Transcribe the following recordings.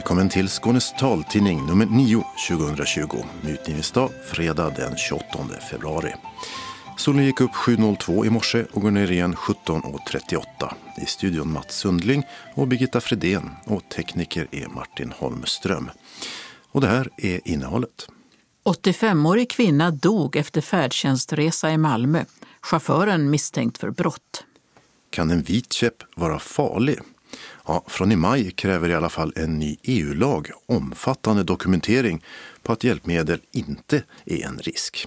Välkommen till Skånes taltidning nummer 9 2020 med utgivningsdag fredag den 28 februari. Solen gick upp 7.02 i morse och går ner igen 17.38. I studion Mats Sundling och Birgitta Fredén och tekniker är Martin Holmström. Och det här är innehållet. 85-årig kvinna dog efter färdtjänstresa i Malmö. Chauffören misstänkt för brott. Kan en vit käpp vara farlig? Ja, från i maj kräver i alla fall en ny EU-lag omfattande dokumentering på att hjälpmedel inte är en risk.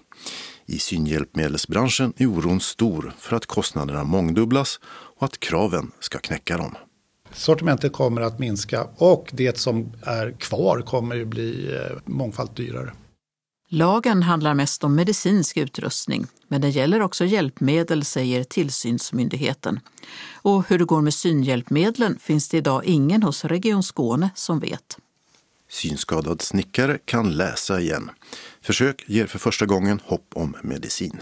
I synhjälpmedelsbranschen är oron stor för att kostnaderna mångdubblas och att kraven ska knäcka dem. Sortimentet kommer att minska och det som är kvar kommer att bli eh, mångfalt dyrare. Lagen handlar mest om medicinsk utrustning, men den gäller också hjälpmedel, säger tillsynsmyndigheten. Och hur det går med synhjälpmedlen finns det idag ingen hos Region Skåne som vet. Synskadad snickare kan läsa igen. Försök ger för första gången hopp om medicin.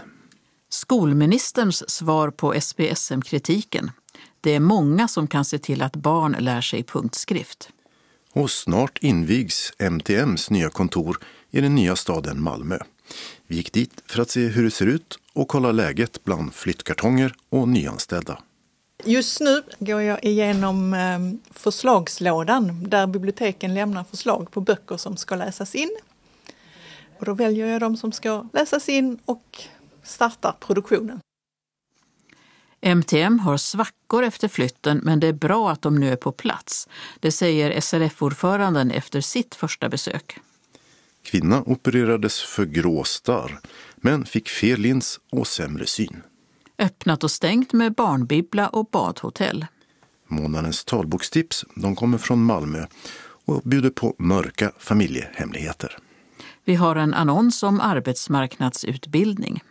Skolministerns svar på SPSM-kritiken. Det är många som kan se till att barn lär sig punktskrift. Och snart invigs MTMs nya kontor i den nya staden Malmö. Vi gick dit för att se hur det ser ut och kolla läget bland flyttkartonger och nyanställda. Just nu går jag igenom ehm, förslagslådan där biblioteken lämnar förslag på böcker som ska läsas in. Och då väljer jag de som ska läsas in och startar produktionen. MTM har svackor efter flytten men det är bra att de nu är på plats. Det säger SRF-ordföranden efter sitt första besök. Kvinna opererades för gråstarr men fick fel lins och sämre syn. Öppnat och stängt med barnbibbla och badhotell. Månadens talbokstips de kommer från Malmö och bjuder på mörka familjehemligheter. Vi har en annons om arbetsmarknadsutbildning.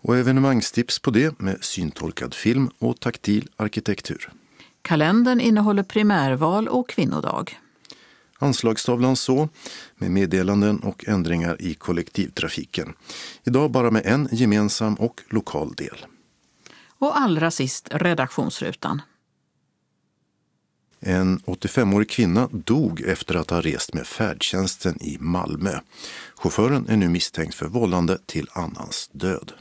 Och evenemangstips på det med syntolkad film och taktil arkitektur. Kalendern innehåller primärval och kvinnodag. Anslagstavlan så, med meddelanden och ändringar i kollektivtrafiken. Idag bara med en gemensam och lokal del. Och allra sist redaktionsrutan. En 85-årig kvinna dog efter att ha rest med färdtjänsten i Malmö. Chauffören är nu misstänkt för vållande till annans död.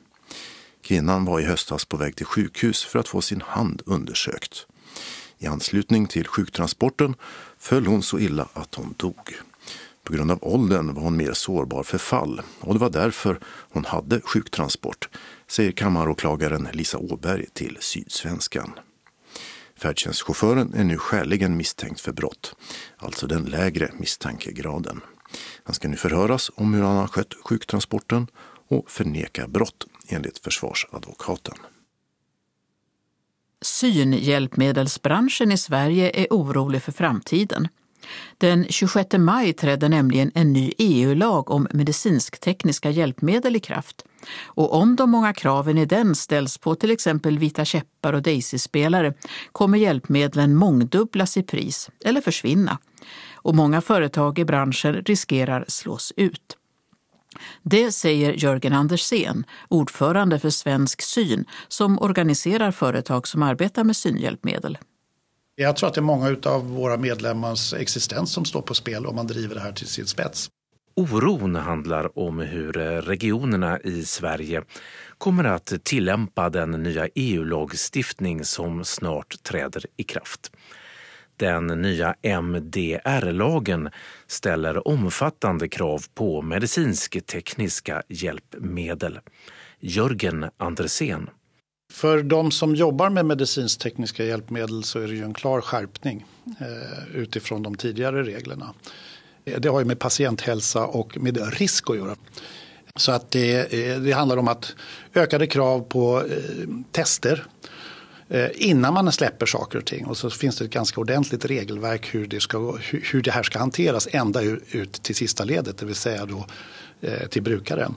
Kvinnan var i höstas på väg till sjukhus för att få sin hand undersökt. I anslutning till sjuktransporten föll hon så illa att hon dog. På grund av åldern var hon mer sårbar för fall och det var därför hon hade sjuktransport, säger kammaråklagaren Lisa Åberg till Sydsvenskan. Färdtjänstchauffören är nu skäligen misstänkt för brott, alltså den lägre misstankegraden. Han ska nu förhöras om hur han har skött sjuktransporten och förneka brott enligt försvarsadvokaten. Synhjälpmedelsbranschen i Sverige är orolig för framtiden. Den 26 maj trädde nämligen en ny EU-lag om medicinsk-tekniska hjälpmedel i kraft. Och om de många kraven i den ställs på till exempel vita käppar och Daisy-spelare kommer hjälpmedlen mångdubblas i pris eller försvinna. Och många företag i branschen riskerar slås ut. Det säger Jörgen Andersén, ordförande för Svensk syn, som organiserar företag som arbetar med synhjälpmedel. Jag tror att det är många av våra medlemmars existens som står på spel om man driver det här till sin spets. Oron handlar om hur regionerna i Sverige kommer att tillämpa den nya EU-lagstiftning som snart träder i kraft. Den nya MDR-lagen ställer omfattande krav på medicinsk-tekniska hjälpmedel. Jörgen Andersén. För de som jobbar med medicinsk-tekniska hjälpmedel så är det ju en klar skärpning eh, utifrån de tidigare reglerna. Eh, det har ju med patienthälsa och med risk att göra. Så att det, eh, det handlar om att ökade krav på eh, tester Eh, Eh, innan man släpper saker och ting. Och så finns det ett ganska ordentligt regelverk hur det, ska, hur det här ska hanteras ända ut till sista ledet, det vill säga då eh, till brukaren.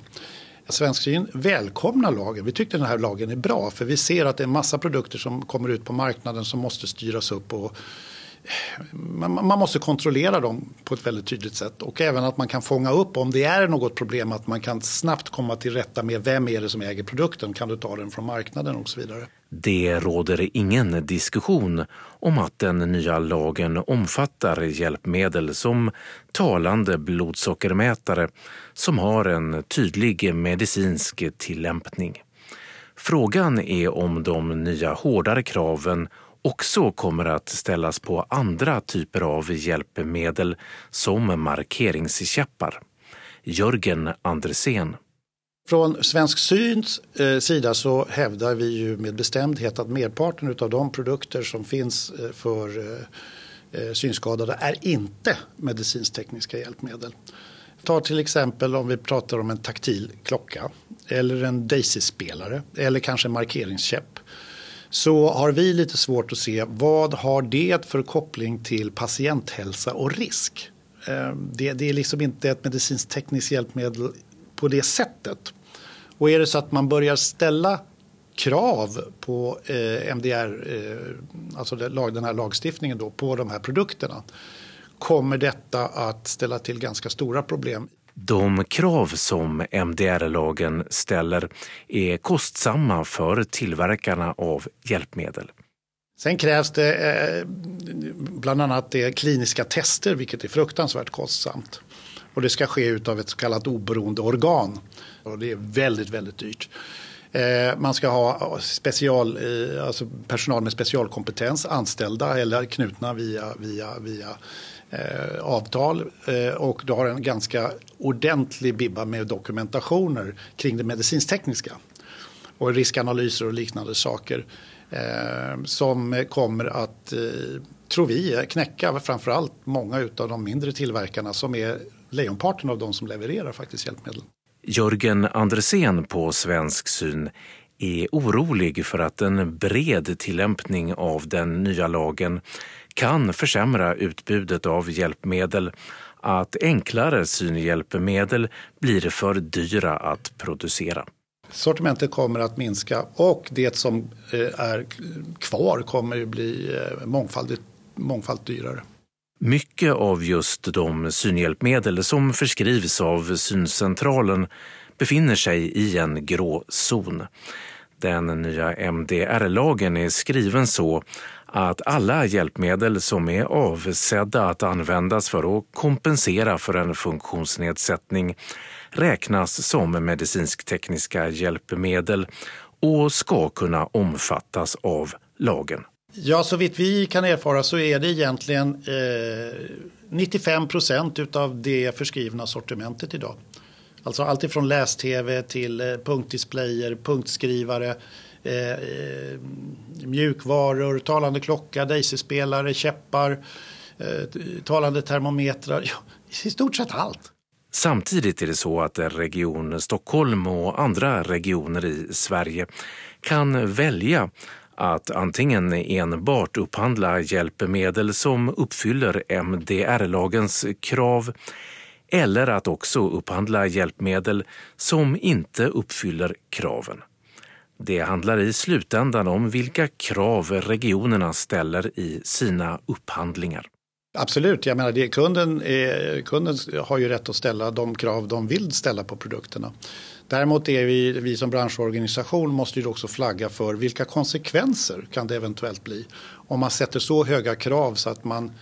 Svensk Syn välkomnar lagen. Vi tyckte den här lagen är bra för vi ser att det är en massa produkter som kommer ut på marknaden som måste styras upp och man, man, måste kontrollera dem på ett väldigt tydligt sätt och även att man kan fånga upp om det är något problem att man kan snabbt komma till rätta med vem är det som äger produkten, kan du ta den från marknaden och så vidare. Det råder ingen diskussion om att den nya lagen omfattar hjälpmedel som talande blodsockermätare som har en tydlig medicinsk tillämpning. Frågan är om de nya hårdare kraven också kommer att ställas på andra typer av hjälpmedel som markeringskäppar. Jörgen Andersén. Från Svensk Syns eh, sida så hävdar vi ju med bestämdhet att merparten av de produkter som finns eh, för eh, synskadade är inte medicinstekniska hjälpmedel. Ta till exempel om vi pratar om en taktil klocka eller en Daisy-spelare eller kanske en markeringskäpp så har vi lite svårt att se vad har det för koppling till patienthälsa och risk. Eh, det, det är liksom inte ett medicinskt tekniskt hjälpmedel på det sättet. Och är det så att man börjar ställa krav på eh, MDR, eh, alltså den här lagstiftningen då, på de här produkterna kommer detta att ställa till ganska stora problem. De krav som MDR-lagen ställer är kostsamma för tillverkarna av hjälpmedel. Sen krävs det eh, bland annat det kliniska tester, vilket är fruktansvärt kostsamt. Och det ska ske av ett så kallat oberoende organ. Och det är väldigt, väldigt dyrt. Eh, man ska ha eh, special, alltså personal med specialkompetens anställda eller knutna via, via, via eh, avtal eh, och du har en ganska ordentlig bibba med dokumentationer kring det medicintekniska och riskanalyser och liknande saker eh, som kommer att, eh, tror vi, knäcka framförallt många av de mindre tillverkarna som är lejonparten av de som levererar faktiskt hjälpmedel. Jörgen Andresen på Svensk Syn är orolig för att en bred tillämpning av den nya lagen kan försämra utbudet av hjälpmedel, att enklare synhjälpmedel blir för dyra att producera. Sortimentet kommer att minska och det som eh, är kvar kommer att bli eh, mångfaldigt, mångfaldigt dyrare. Mycket av just de synhjälpmedel som förskrivs av syncentralen befinner sig i en grå zon. Den nya MDR-lagen är skriven så att alla hjälpmedel som är avsedda att användas för att kompensera för en funktionsnedsättning räknas som medicinsk-tekniska hjälpmedel och ska kunna omfattas av lagen. Ja, så vitt vi kan erfara så är det egentligen eh, 95 procent av det förskrivna sortimentet idag. Alltså allt ifrån läs-tv till eh, punktdisplayer, punktskrivare, Eh, eh, mjukvaror, talande klocka, Daisy-spelare, käppar, eh, talande termometrar. Ja, I stort sett allt. Samtidigt är det så att Region Stockholm och andra regioner i Sverige kan välja att antingen enbart upphandla hjälpmedel som uppfyller MDR-lagens krav eller att också upphandla hjälpmedel som inte uppfyller kraven. Det handlar i slutändan om vilka krav regionerna ställer i sina upphandlingar. Absolut, jag menar det, kunden, är, kunden har ju rätt att ställa de krav de vill ställa på produkterna. Däremot är vi, vi som branschorganisation måste ju också flagga för vilka konsekvenser kan det eventuellt bli om man sätter så höga krav så att man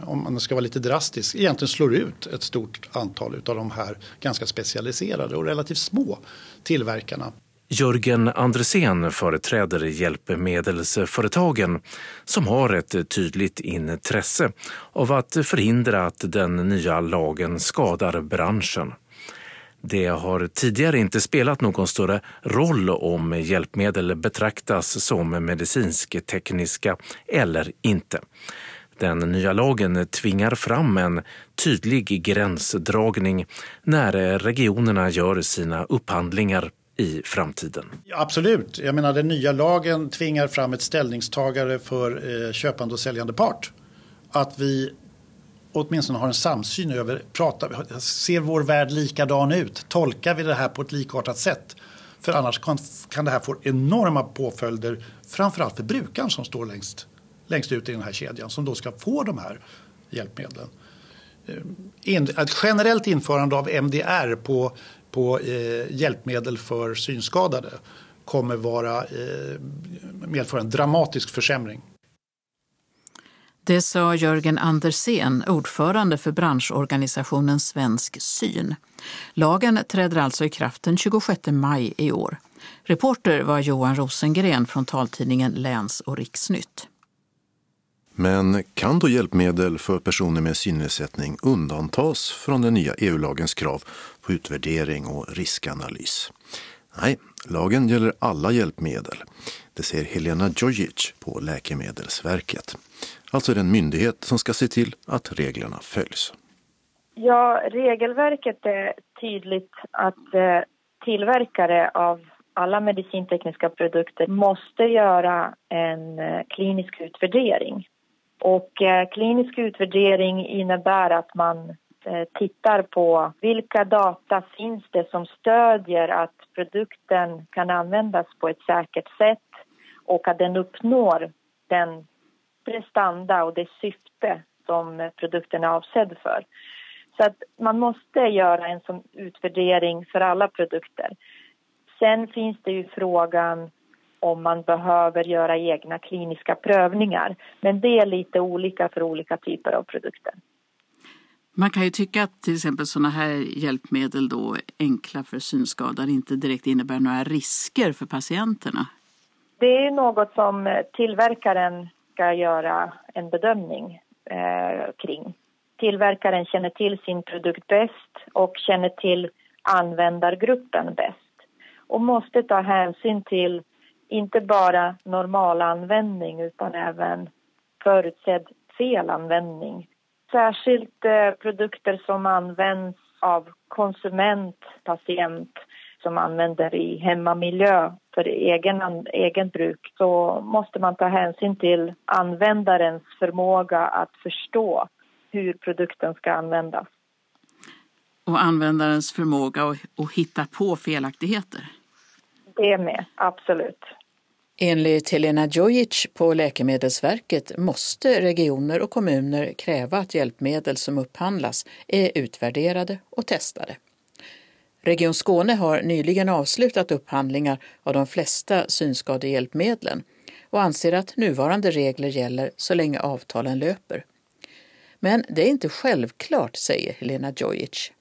om man ska vara lite drastisk, egentligen slår ut ett stort antal av de här ganska specialiserade och relativt små tillverkarna. Jörgen Andresen företräder hjälpmedelsföretagen som har ett tydligt intresse av att förhindra att den nya lagen skadar branschen. Det har tidigare inte spelat någon större roll om hjälpmedel betraktas som medicinsk-tekniska eller inte. Den nya lagen tvingar fram en tydlig gränsdragning när regionerna gör sina upphandlingar i framtiden. Absolut. Jag menar den nya lagen tvingar fram ett ställningstagare för eh, köpande och säljande part. Att vi åtminstone har en samsyn över, pratar, ser vår värld likadan ut? Tolkar vi det här på ett likartat sätt? För annars kan, kan det här få enorma påföljder, framförallt för brukaren som står längst, längst ut i den här kedjan som då ska få de här hjälpmedlen. Eh, ett generellt införande av MDR på, på hjälpmedel för synskadade kommer vara, medföra en dramatisk försämring. Det sa Jörgen Andersén, ordförande för branschorganisationen Svensk syn. Lagen träder alltså i kraft den 26 maj i år. Reporter var Johan Rosengren från taltidningen Läns och Riksnytt. Men kan då hjälpmedel för personer med synnedsättning undantas från den nya EU-lagens krav utvärdering och riskanalys? Nej, lagen gäller alla hjälpmedel. Det säger Helena Djojic på Läkemedelsverket. Alltså den myndighet som ska se till att reglerna följs. Ja, regelverket är tydligt att eh, tillverkare av alla medicintekniska produkter måste göra en eh, klinisk utvärdering. Och eh, klinisk utvärdering innebär att man Eh, tittar på vilka data finns det som stödjer att produkten kan användas på ett säkert sätt och att den uppnår den prestanda och det syfte som produkten är avsedd för. Så att man måste göra en sån utvärdering för alla produkter. Sen finns det ju frågan om man behöver göra egna kliniska prövningar. Men det är lite olika för olika typer av produkter. Man kan ju tycka att till exempel sådana här hjälpmedel då enkla för synskadade inte direkt innebär några risker för patienterna. Det är något som eh, tillverkaren ska göra en bedömning eh, kring. Tillverkaren känner till sin produkt bäst och känner till användargruppen bäst och måste ta hänsyn till inte bara normal användning utan även förutsedd felanvändning. Särskilt eh, produkter som används av konsument, patient som använder i hemmamiljö för egen, egen bruk så måste man ta hänsyn till användarens förmåga att förstå hur produkten ska användas. Och användarens förmåga att, att hitta på felaktigheter? Det med, absolut. Enligt Helena Djojic på Läkemedelsverket måste regioner och kommuner kräva att hjälpmedel som upphandlas är utvärderade och testade. Region Skåne har nyligen avslutat upphandlingar av de flesta synskadehjälpmedlen och anser att nuvarande regler gäller så länge avtalen löper. Men det är inte självklart, säger Helena Djojic.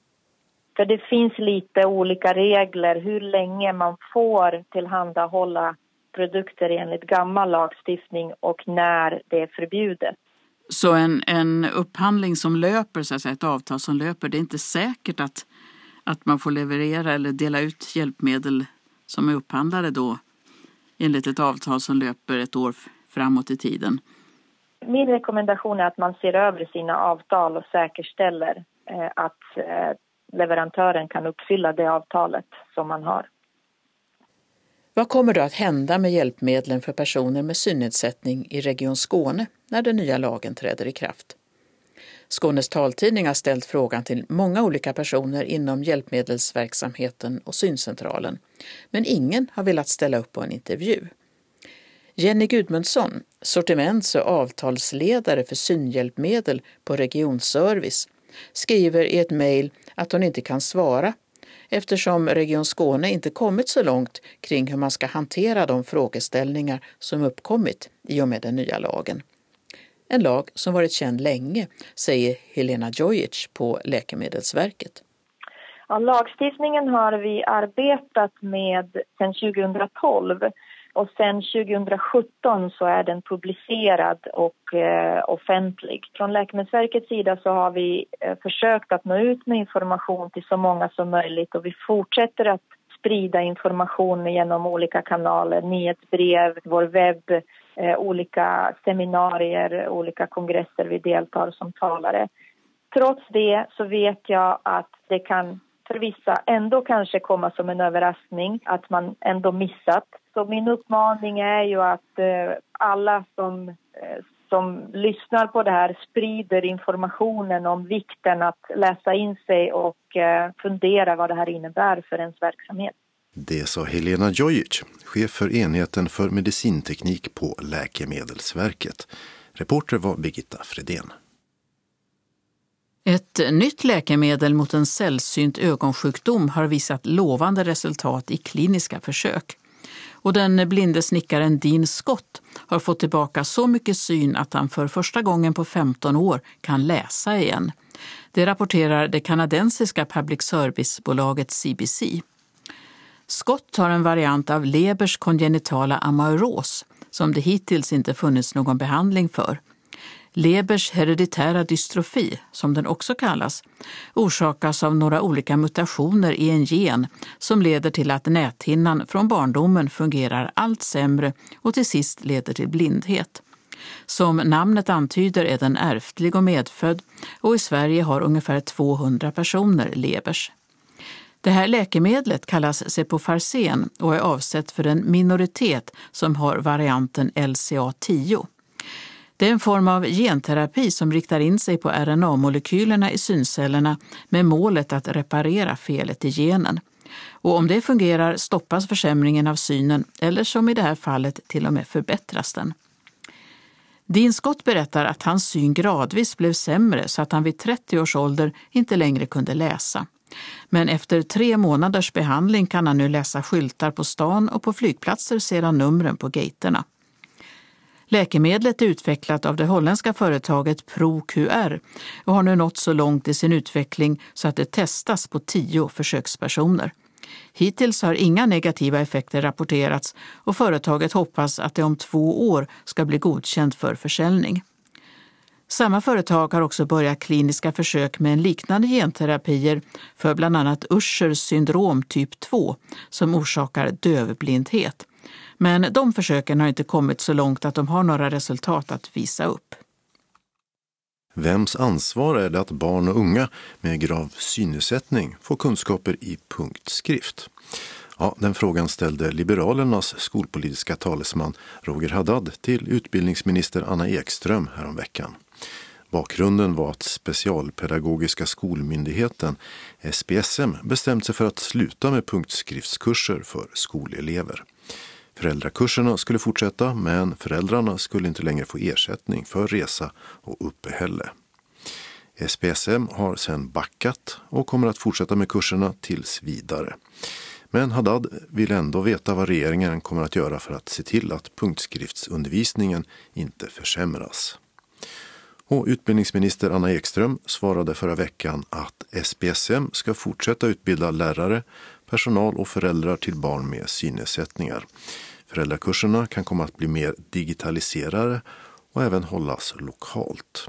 För det finns lite olika regler hur länge man får tillhandahålla produkter enligt gammal lagstiftning och när det är förbjudet. Så en, en upphandling som löper, så att säga, ett avtal som löper, det är inte säkert att att man får leverera eller dela ut hjälpmedel som är upphandlade då enligt ett avtal som löper ett år framåt i tiden. Min rekommendation är att man ser över sina avtal och säkerställer eh, att eh, leverantören kan uppfylla det avtalet som man har. Vad kommer då att hända med hjälpmedlen för personer med synnedsättning i Region Skåne när den nya lagen träder i kraft? Skånes taltidning har ställt frågan till många olika personer inom hjälpmedelsverksamheten och syncentralen, men ingen har velat ställa upp på en intervju. Jenny Gudmundsson, sortiments och avtalsledare för synhjälpmedel på Regionservice, skriver i ett mejl att hon inte kan svara eftersom Region Skåne inte kommit så långt kring hur man ska hantera de frågeställningar som uppkommit i och med den nya lagen. En lag som varit känd länge, säger Helena Djojic på Läkemedelsverket. Ja, lagstiftningen har vi arbetat med sedan 2012 och sen 2017 så är den publicerad och eh, offentlig. Från Läkemedelsverkets sida så har vi eh, försökt att nå ut med information till så många som möjligt och vi fortsätter att sprida information genom olika kanaler, nyhetsbrev, vår webb, eh, olika seminarier, olika kongresser vi deltar som talare. Trots det så vet jag att det kan för vissa ändå kanske komma som en överraskning att man ändå missat. Så min uppmaning är ju att eh, alla som, eh, som lyssnar på det här sprider informationen om vikten att läsa in sig och eh, fundera vad det här innebär för ens verksamhet. Det sa Helena Jojic, chef för enheten för medicinteknik på Läkemedelsverket. Reporter var Birgitta Fredén. Ett nytt läkemedel mot en sällsynt ögonsjukdom har visat lovande resultat i kliniska försök. Och den blinde snickaren Dean Scott har fått tillbaka så mycket syn att han för första gången på 15 år kan läsa igen. Det rapporterar det kanadensiska public service-bolaget CBC. Scott har en variant av Lebers kongenitala amauros som det hittills inte funnits någon behandling för. Lebers hereditära dystrofi, som den också kallas, orsakas av några olika mutationer i en gen som leder till att näthinnan från barndomen fungerar allt sämre och till sist leder till blindhet. Som namnet antyder är den ärftlig och medfödd och i Sverige har ungefär 200 personer Lebers. Det här läkemedlet kallas Cepofarsen och är avsett för en minoritet som har varianten LCA10. Det är en form av genterapi som riktar in sig på RNA-molekylerna i syncellerna med målet att reparera felet i genen. Och om det fungerar stoppas försämringen av synen eller som i det här fallet till och med förbättras den. Dean Scott berättar att hans syn gradvis blev sämre så att han vid 30 års ålder inte längre kunde läsa. Men efter tre månaders behandling kan han nu läsa skyltar på stan och på flygplatser ser han numren på gaterna. Läkemedlet är utvecklat av det holländska företaget ProQR och har nu nått så långt i sin utveckling så att det testas på tio försökspersoner. Hittills har inga negativa effekter rapporterats och företaget hoppas att det om två år ska bli godkänt för försäljning. Samma företag har också börjat kliniska försök med en liknande genterapier för bland annat Uschers syndrom typ 2 som orsakar dövblindhet. Men de försöken har inte kommit så långt att de har några resultat att visa upp. Vems ansvar är det att barn och unga med grav synnedsättning får kunskaper i punktskrift? Ja, den frågan ställde Liberalernas skolpolitiska talesman Roger Haddad till utbildningsminister Anna Ekström häromveckan. Bakgrunden var att Specialpedagogiska skolmyndigheten, SPSM, bestämt sig för att sluta med punktskriftskurser för skolelever. Föräldrakurserna skulle fortsätta men föräldrarna skulle inte längre få ersättning för resa och uppehälle. SPSM har sedan backat och kommer att fortsätta med kurserna tills vidare. Men Haddad vill ändå veta vad regeringen kommer att göra för att se till att punktskriftsundervisningen inte försämras. Och utbildningsminister Anna Ekström svarade förra veckan att SPSM ska fortsätta utbilda lärare, personal och föräldrar till barn med synnedsättningar. Föräldrakurserna kan komma att bli mer digitaliserade och även hållas lokalt.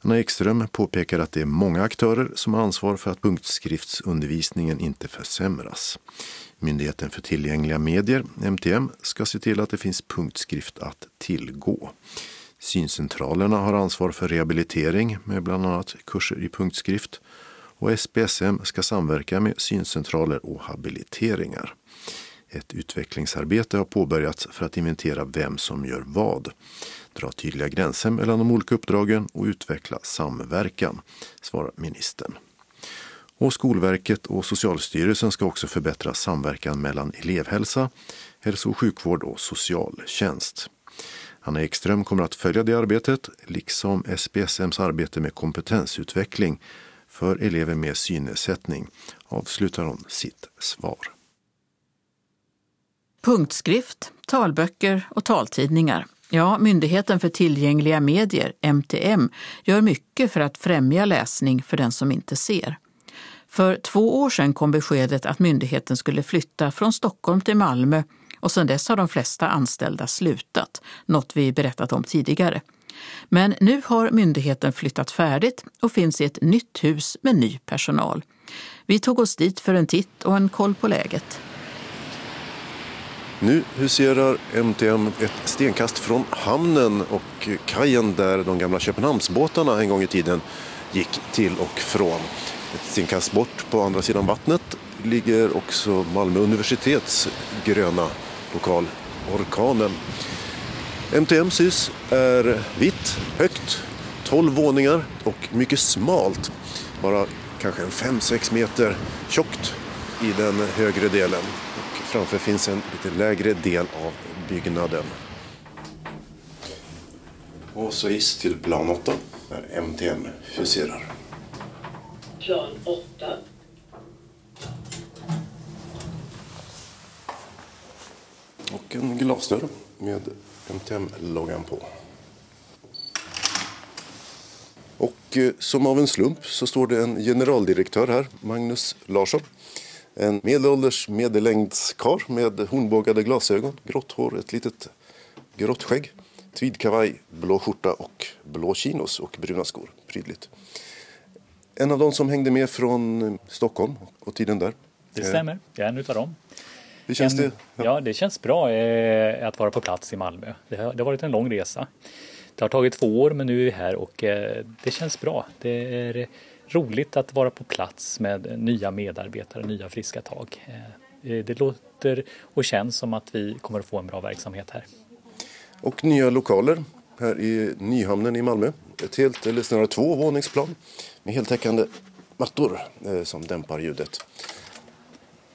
Anna Ekström påpekar att det är många aktörer som har ansvar för att punktskriftsundervisningen inte försämras. Myndigheten för tillgängliga medier, MTM, ska se till att det finns punktskrift att tillgå. Syncentralerna har ansvar för rehabilitering med bland annat kurser i punktskrift och SPSM ska samverka med syncentraler och habiliteringar. Ett utvecklingsarbete har påbörjats för att inventera vem som gör vad, dra tydliga gränser mellan de olika uppdragen och utveckla samverkan, svarar ministern. Och Skolverket och Socialstyrelsen ska också förbättra samverkan mellan elevhälsa, hälso och sjukvård och socialtjänst. Anna Ekström kommer att följa det arbetet, liksom SPSMs arbete med kompetensutveckling för elever med synnedsättning, avslutar hon sitt svar. Punktskrift, talböcker och taltidningar. Ja, Myndigheten för tillgängliga medier, MTM, gör mycket för att främja läsning för den som inte ser. För två år sedan kom beskedet att myndigheten skulle flytta från Stockholm till Malmö och sedan dess har de flesta anställda slutat, något vi berättat om tidigare. Men nu har myndigheten flyttat färdigt och finns i ett nytt hus med ny personal. Vi tog oss dit för en titt och en koll på läget. Nu huserar MTM ett stenkast från hamnen och kajen där de gamla Köpenhamnsbåtarna en gång i tiden gick till och från. Ett stenkast bort på andra sidan vattnet ligger också Malmö universitets gröna lokal Orkanen. MTMs hus är vitt, högt, 12 våningar och mycket smalt. Bara kanske en 5-6 meter tjockt i den högre delen. Framför finns en lite lägre del av byggnaden. Och så hiss till plan 8 där MTM huserar. Plan 8. Och en glasdörr med MTM-loggan på. Och eh, som av en slump så står det en generaldirektör här, Magnus Larsson. En medelålders medellängdskar med hornbågade glasögon, grått hår, ett litet grått skägg, tweedkavaj, blå skjorta och blå chinos och bruna skor. Prydligt. En av de som hängde med från Stockholm och tiden där. Det stämmer, jag är en utav dem. Hur känns en, det? Ja. det känns bra eh, att vara på plats i Malmö. Det har, det har varit en lång resa. Det har tagit två år men nu är vi här och eh, det känns bra. Det är roligt att vara på plats med nya medarbetare, nya friska tag. Eh, det låter och känns som att vi kommer att få en bra verksamhet här. Och nya lokaler här i Nyhamnen i Malmö. Ett helt, eller snarare två våningsplan med heltäckande mattor eh, som dämpar ljudet.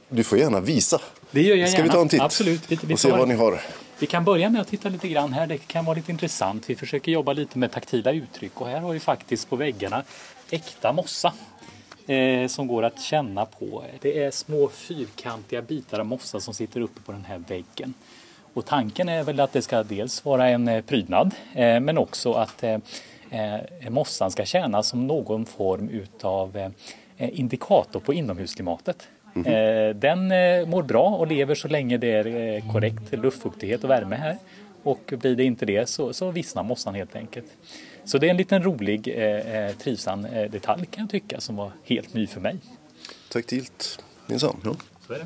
Du får gärna visa. Det gör jag Ska gärna. vi ta en titt Absolut. Vi, vi och se vad ni har? Vi kan börja med att titta lite grann här. Det kan vara lite intressant. Vi försöker jobba lite med taktila uttryck och här har vi faktiskt på väggarna äkta mossa eh, som går att känna på. Det är små fyrkantiga bitar av mossa som sitter uppe på den här väggen. Och tanken är väl att det ska dels vara en eh, prydnad eh, men också att eh, eh, mossan ska tjäna som någon form utav eh, indikator på inomhusklimatet. Eh, Den eh, mår bra och lever så länge det är korrekt luftfuktighet och värme här. Och blir det inte det så, så vissnar mossan helt enkelt. Så det är en liten rolig eh, eh, trivsam eh, detalj kan jag tycka som var helt ny för mig. Taktilt minsann. Ja. Så är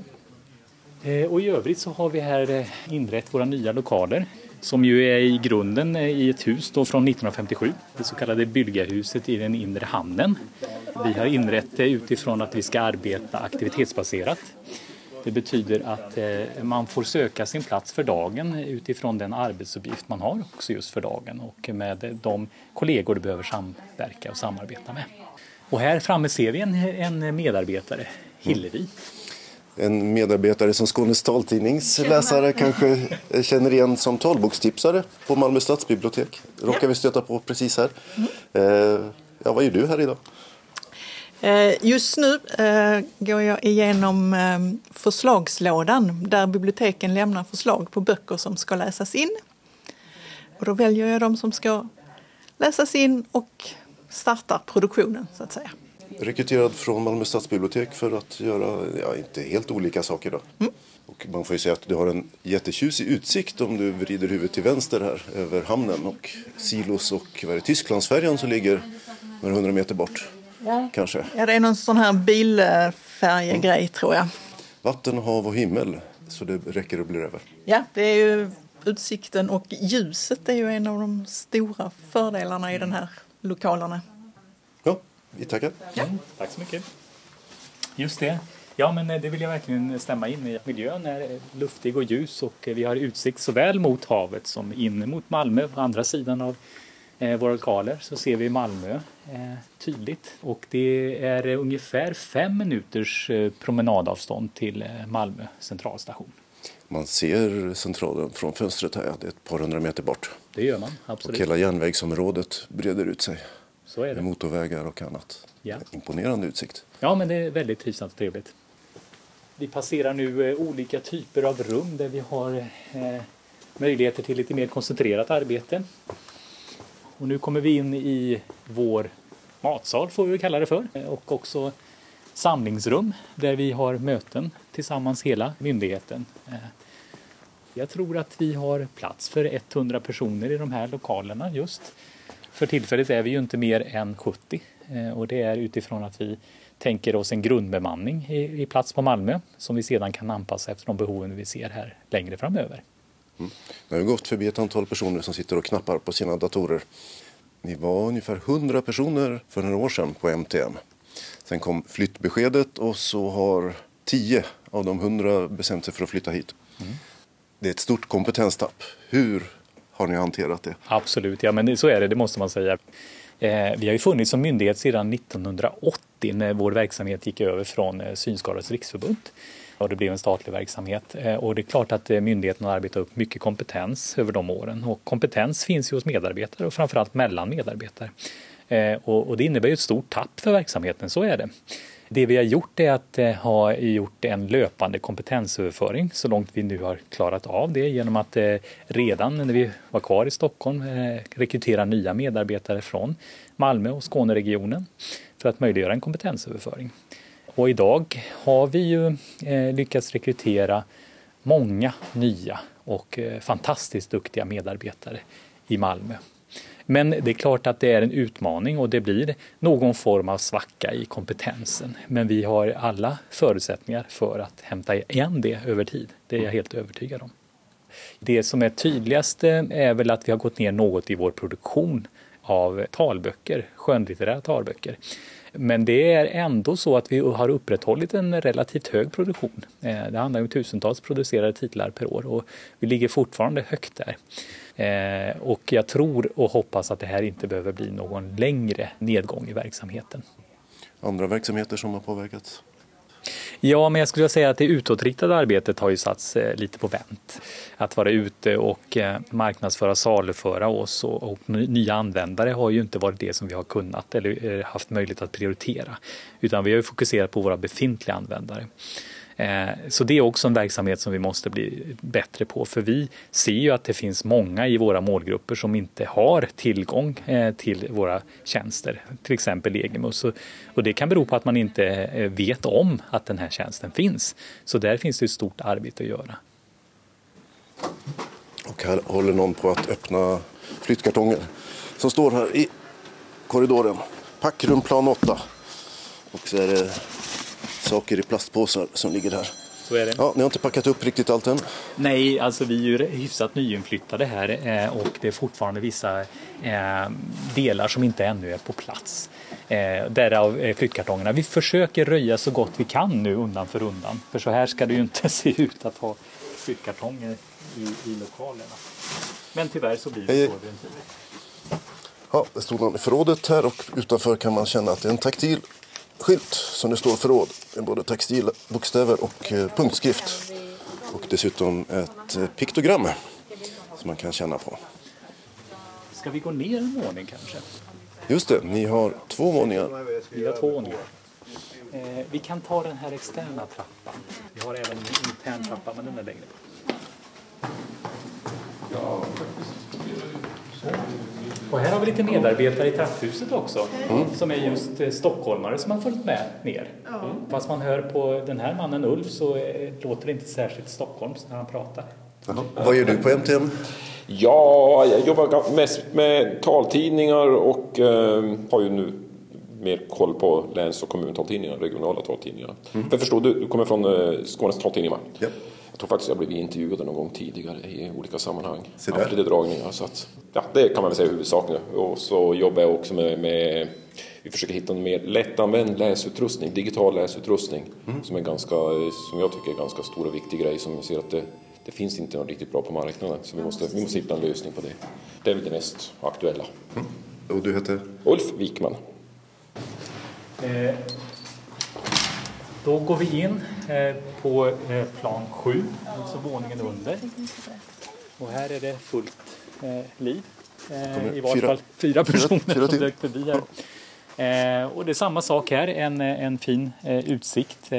det. Eh, Och i övrigt så har vi här inrett våra nya lokaler som ju är i grunden i ett hus då från 1957, det så kallade Bylgahuset i den inre hamnen. Vi har inrett det utifrån att vi ska arbeta aktivitetsbaserat. Det betyder att eh, man får söka sin plats för dagen utifrån den arbetsuppgift man har också just för dagen och med de kollegor du behöver samverka och samarbeta med. Och här framme ser vi en, en medarbetare, Hillevi. En medarbetare som Skånes taltidnings läsare kanske känner igen som talbokstipsare på Malmö stadsbibliotek. råkar vi stöta på precis här. Eh, Ja, vad gör du här idag? Eh, Just nu eh, går jag igenom eh, förslagslådan där biblioteken lämnar förslag på böcker som ska läsas in. Och då väljer jag de som ska läsas in och startar produktionen så att säga. Rekryterad från Malmö stadsbibliotek för att göra, ja, inte helt olika saker då. Och man får ju säga att du har en jättetjusig utsikt om du vrider huvudet till vänster här över hamnen och silos och Tysklandsfärjan som ligger några hundra meter bort. Kanske. Ja, det är någon sån här bilfärjegrej tror jag. Vatten, hav och himmel. Så det räcker och blir över. Ja, det är ju utsikten och ljuset är ju en av de stora fördelarna i den här lokalerna. Ja, vi tackar. Tack så mycket. Just det. Ja, men eh, det vill jag verkligen stämma in i. Miljön är luftig och ljus och eh, vi har utsikt såväl mot havet som in mot Malmö. På andra sidan av våra lokaler så ser vi Malmö eh, tydligt och det är eh, ungefär fem minuters eh, promenadavstånd till eh, Malmö centralstation. Man ser centralen från fönstret här, det är ett par hundra meter bort. Det gör man, Och absolut. hela järnvägsområdet breder ut sig Så är det. motorvägar och annat. Ja. Imponerande utsikt. Ja, men det är väldigt trivsamt och trevligt. Vi passerar nu eh, olika typer av rum där vi har eh, möjligheter till lite mer koncentrerat arbete. Och nu kommer vi in i vår matsal, får vi kalla det för, och också samlingsrum där vi har möten tillsammans hela myndigheten. Eh, jag tror att vi har plats för 100 personer i de här lokalerna just. För tillfället är vi ju inte mer än 70 eh, och det är utifrån att vi tänker oss en grundbemanning i, i plats på Malmö som vi sedan kan anpassa efter de behoven vi ser här längre framöver. Nu har vi gått förbi ett antal personer som sitter och knappar på sina datorer. Ni var ungefär 100 personer för några år sedan på MTM. Sen kom flyttbeskedet och så har 10 av de 100 bestämt sig för att flytta hit. Det är ett stort kompetenstapp. Hur har ni hanterat det? Absolut, ja men så är det, det måste man säga. Eh, vi har ju funnits som myndighet sedan 1980 när vår verksamhet gick över från eh, Synskadades riksförbund och det blev en statlig verksamhet. Eh, och det är klart att eh, myndigheten har arbetat upp mycket kompetens över de åren och kompetens finns ju hos medarbetare och framförallt mellan medarbetare. Eh, och det innebär ju ett stort tapp för verksamheten, så är det. Det vi har gjort är att ha gjort en löpande kompetensöverföring så långt vi nu har klarat av det genom att redan när vi var kvar i Stockholm rekrytera nya medarbetare från Malmö och Skåneregionen för att möjliggöra en kompetensöverföring. Och idag har vi ju eh, lyckats rekrytera många nya och eh, fantastiskt duktiga medarbetare i Malmö. Men det är klart att det är en utmaning och det blir någon form av svacka i kompetensen. Men vi har alla förutsättningar för att hämta igen det över tid. Det är jag helt övertygad om. Det som är tydligast eh, är väl att vi har gått ner något i vår produktion av talböcker, skönlitterära talböcker. Men det är ändå så att vi har upprätthållit en relativt hög produktion. Eh, det handlar om tusentals producerade titlar per år och vi ligger fortfarande högt där. Eh, och jag tror och hoppas att det här inte behöver bli någon längre nedgång i verksamheten. Andra verksamheter som har påverkats? Ja, men jag skulle säga att det utåtriktade arbetet har ju satts eh, lite på vänt. Att vara ute och eh, marknadsföra, saluföra oss och, och nya användare har ju inte varit det som vi har kunnat eller eh, haft möjlighet att prioritera. Utan vi har fokuserat på våra befintliga användare. Eh, så det är också en verksamhet som vi måste bli bättre på för vi ser ju att det finns många i våra målgrupper som inte har tillgång eh, till våra tjänster, till exempel Legimus. Och det kan bero på att man inte eh, vet om att den här tjänsten finns. Så där finns det ett stort arbete att göra. Och här håller någon på att öppna flyttkartonger som står här i korridoren. Packrum plan 8. Och så är det saker i plastpåsar som ligger här. Så är det. Ja, ni har inte packat upp riktigt allt än? Nej, alltså vi är ju hyfsat nyinflyttade här eh, och det är fortfarande vissa eh, delar som inte ännu är på plats. Eh, därav flyttkartongerna. Vi försöker röja så gott vi kan nu undan för undan. För så här ska det ju inte se ut att ha flyttkartonger i, i lokalerna. Men tyvärr så blir det så. Ja, det stod någon i förrådet här och utanför kan man känna att det är en taktil skylt som det står förråd med både textilbokstäver och eh, punktskrift. Och dessutom ett eh, piktogram som man kan känna på. Ska vi gå ner en våning kanske? Just det, ni har två våningar. Vi har två våningar. Eh, vi kan ta den här externa trappan. Vi har även en intern trappa, men den är längre. Ja. Och här har vi lite medarbetare i trapphuset också mm. som är just eh, stockholmare som har följt med ner. Mm. Fast man hör på den här mannen Ulf så eh, låter det inte särskilt stockholmskt när han pratar. Jaha. Vad gör du på MTM? Ja, jag jobbar mest med taltidningar och eh, har ju nu mer koll på läns och kommuntaltidningar, regionala taltidningar. Mm. För jag förstår, du, du kommer från eh, Skånes taltidning va? Ja. Jag tror faktiskt jag blivit intervjuad någon gång tidigare i olika sammanhang. Haft lite dragningar. Så att, ja, det kan man väl säga huvudsaken. Och så jobbar jag också med, med vi försöker hitta en mer lättanvänd läsutrustning, digital läsutrustning. Mm. Som, är ganska, som jag tycker är en ganska stor och viktig grej. Som jag ser att det, det finns inte något riktigt bra på marknaden. Så vi måste, vi måste hitta en lösning på det. Det är väl det mest aktuella. Mm. Och du heter? Ulf Wikman. Eh, då går vi in eh, på eh, plan 7, alltså våningen under. Och här är det fullt eh, liv. I varje fall fyra personer fyra, som dök förbi här. Och det är samma sak här, en, en fin utsikt.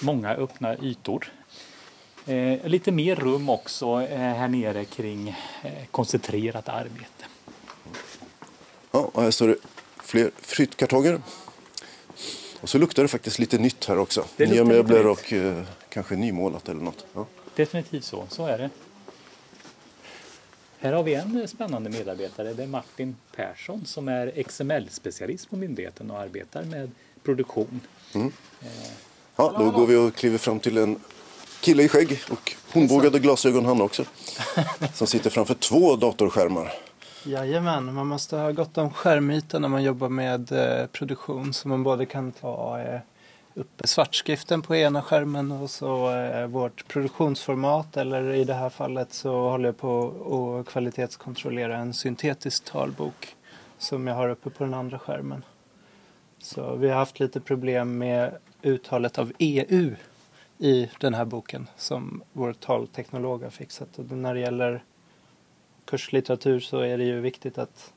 Många öppna ytor. Lite mer rum också här nere kring koncentrerat arbete. Ja, och här står det fler flyttkartonger och så luktar det faktiskt lite nytt här också. Det Nya möbler och eh, kanske nymålat eller något. Ja. Definitivt så, så är det. Här har vi en spännande medarbetare. Det är Martin Persson som är XML-specialist på myndigheten och arbetar med produktion. Mm. Eh. Ja, då går vi och kliver fram till en kille i skägg och hornbågade glasögon han också. Som sitter framför två datorskärmar. Jajamän, man måste ha gott om skärmyta när man jobbar med eh, produktion så man både kan ta eh, upp svartskriften på ena skärmen och så eh, vårt produktionsformat eller i det här fallet så håller jag på att kvalitetskontrollera en syntetisk talbok som jag har uppe på den andra skärmen. Så vi har haft lite problem med uttalet av EU i den här boken som vår talteknolog har fixat. Och när det gäller kurslitteratur så är det ju viktigt att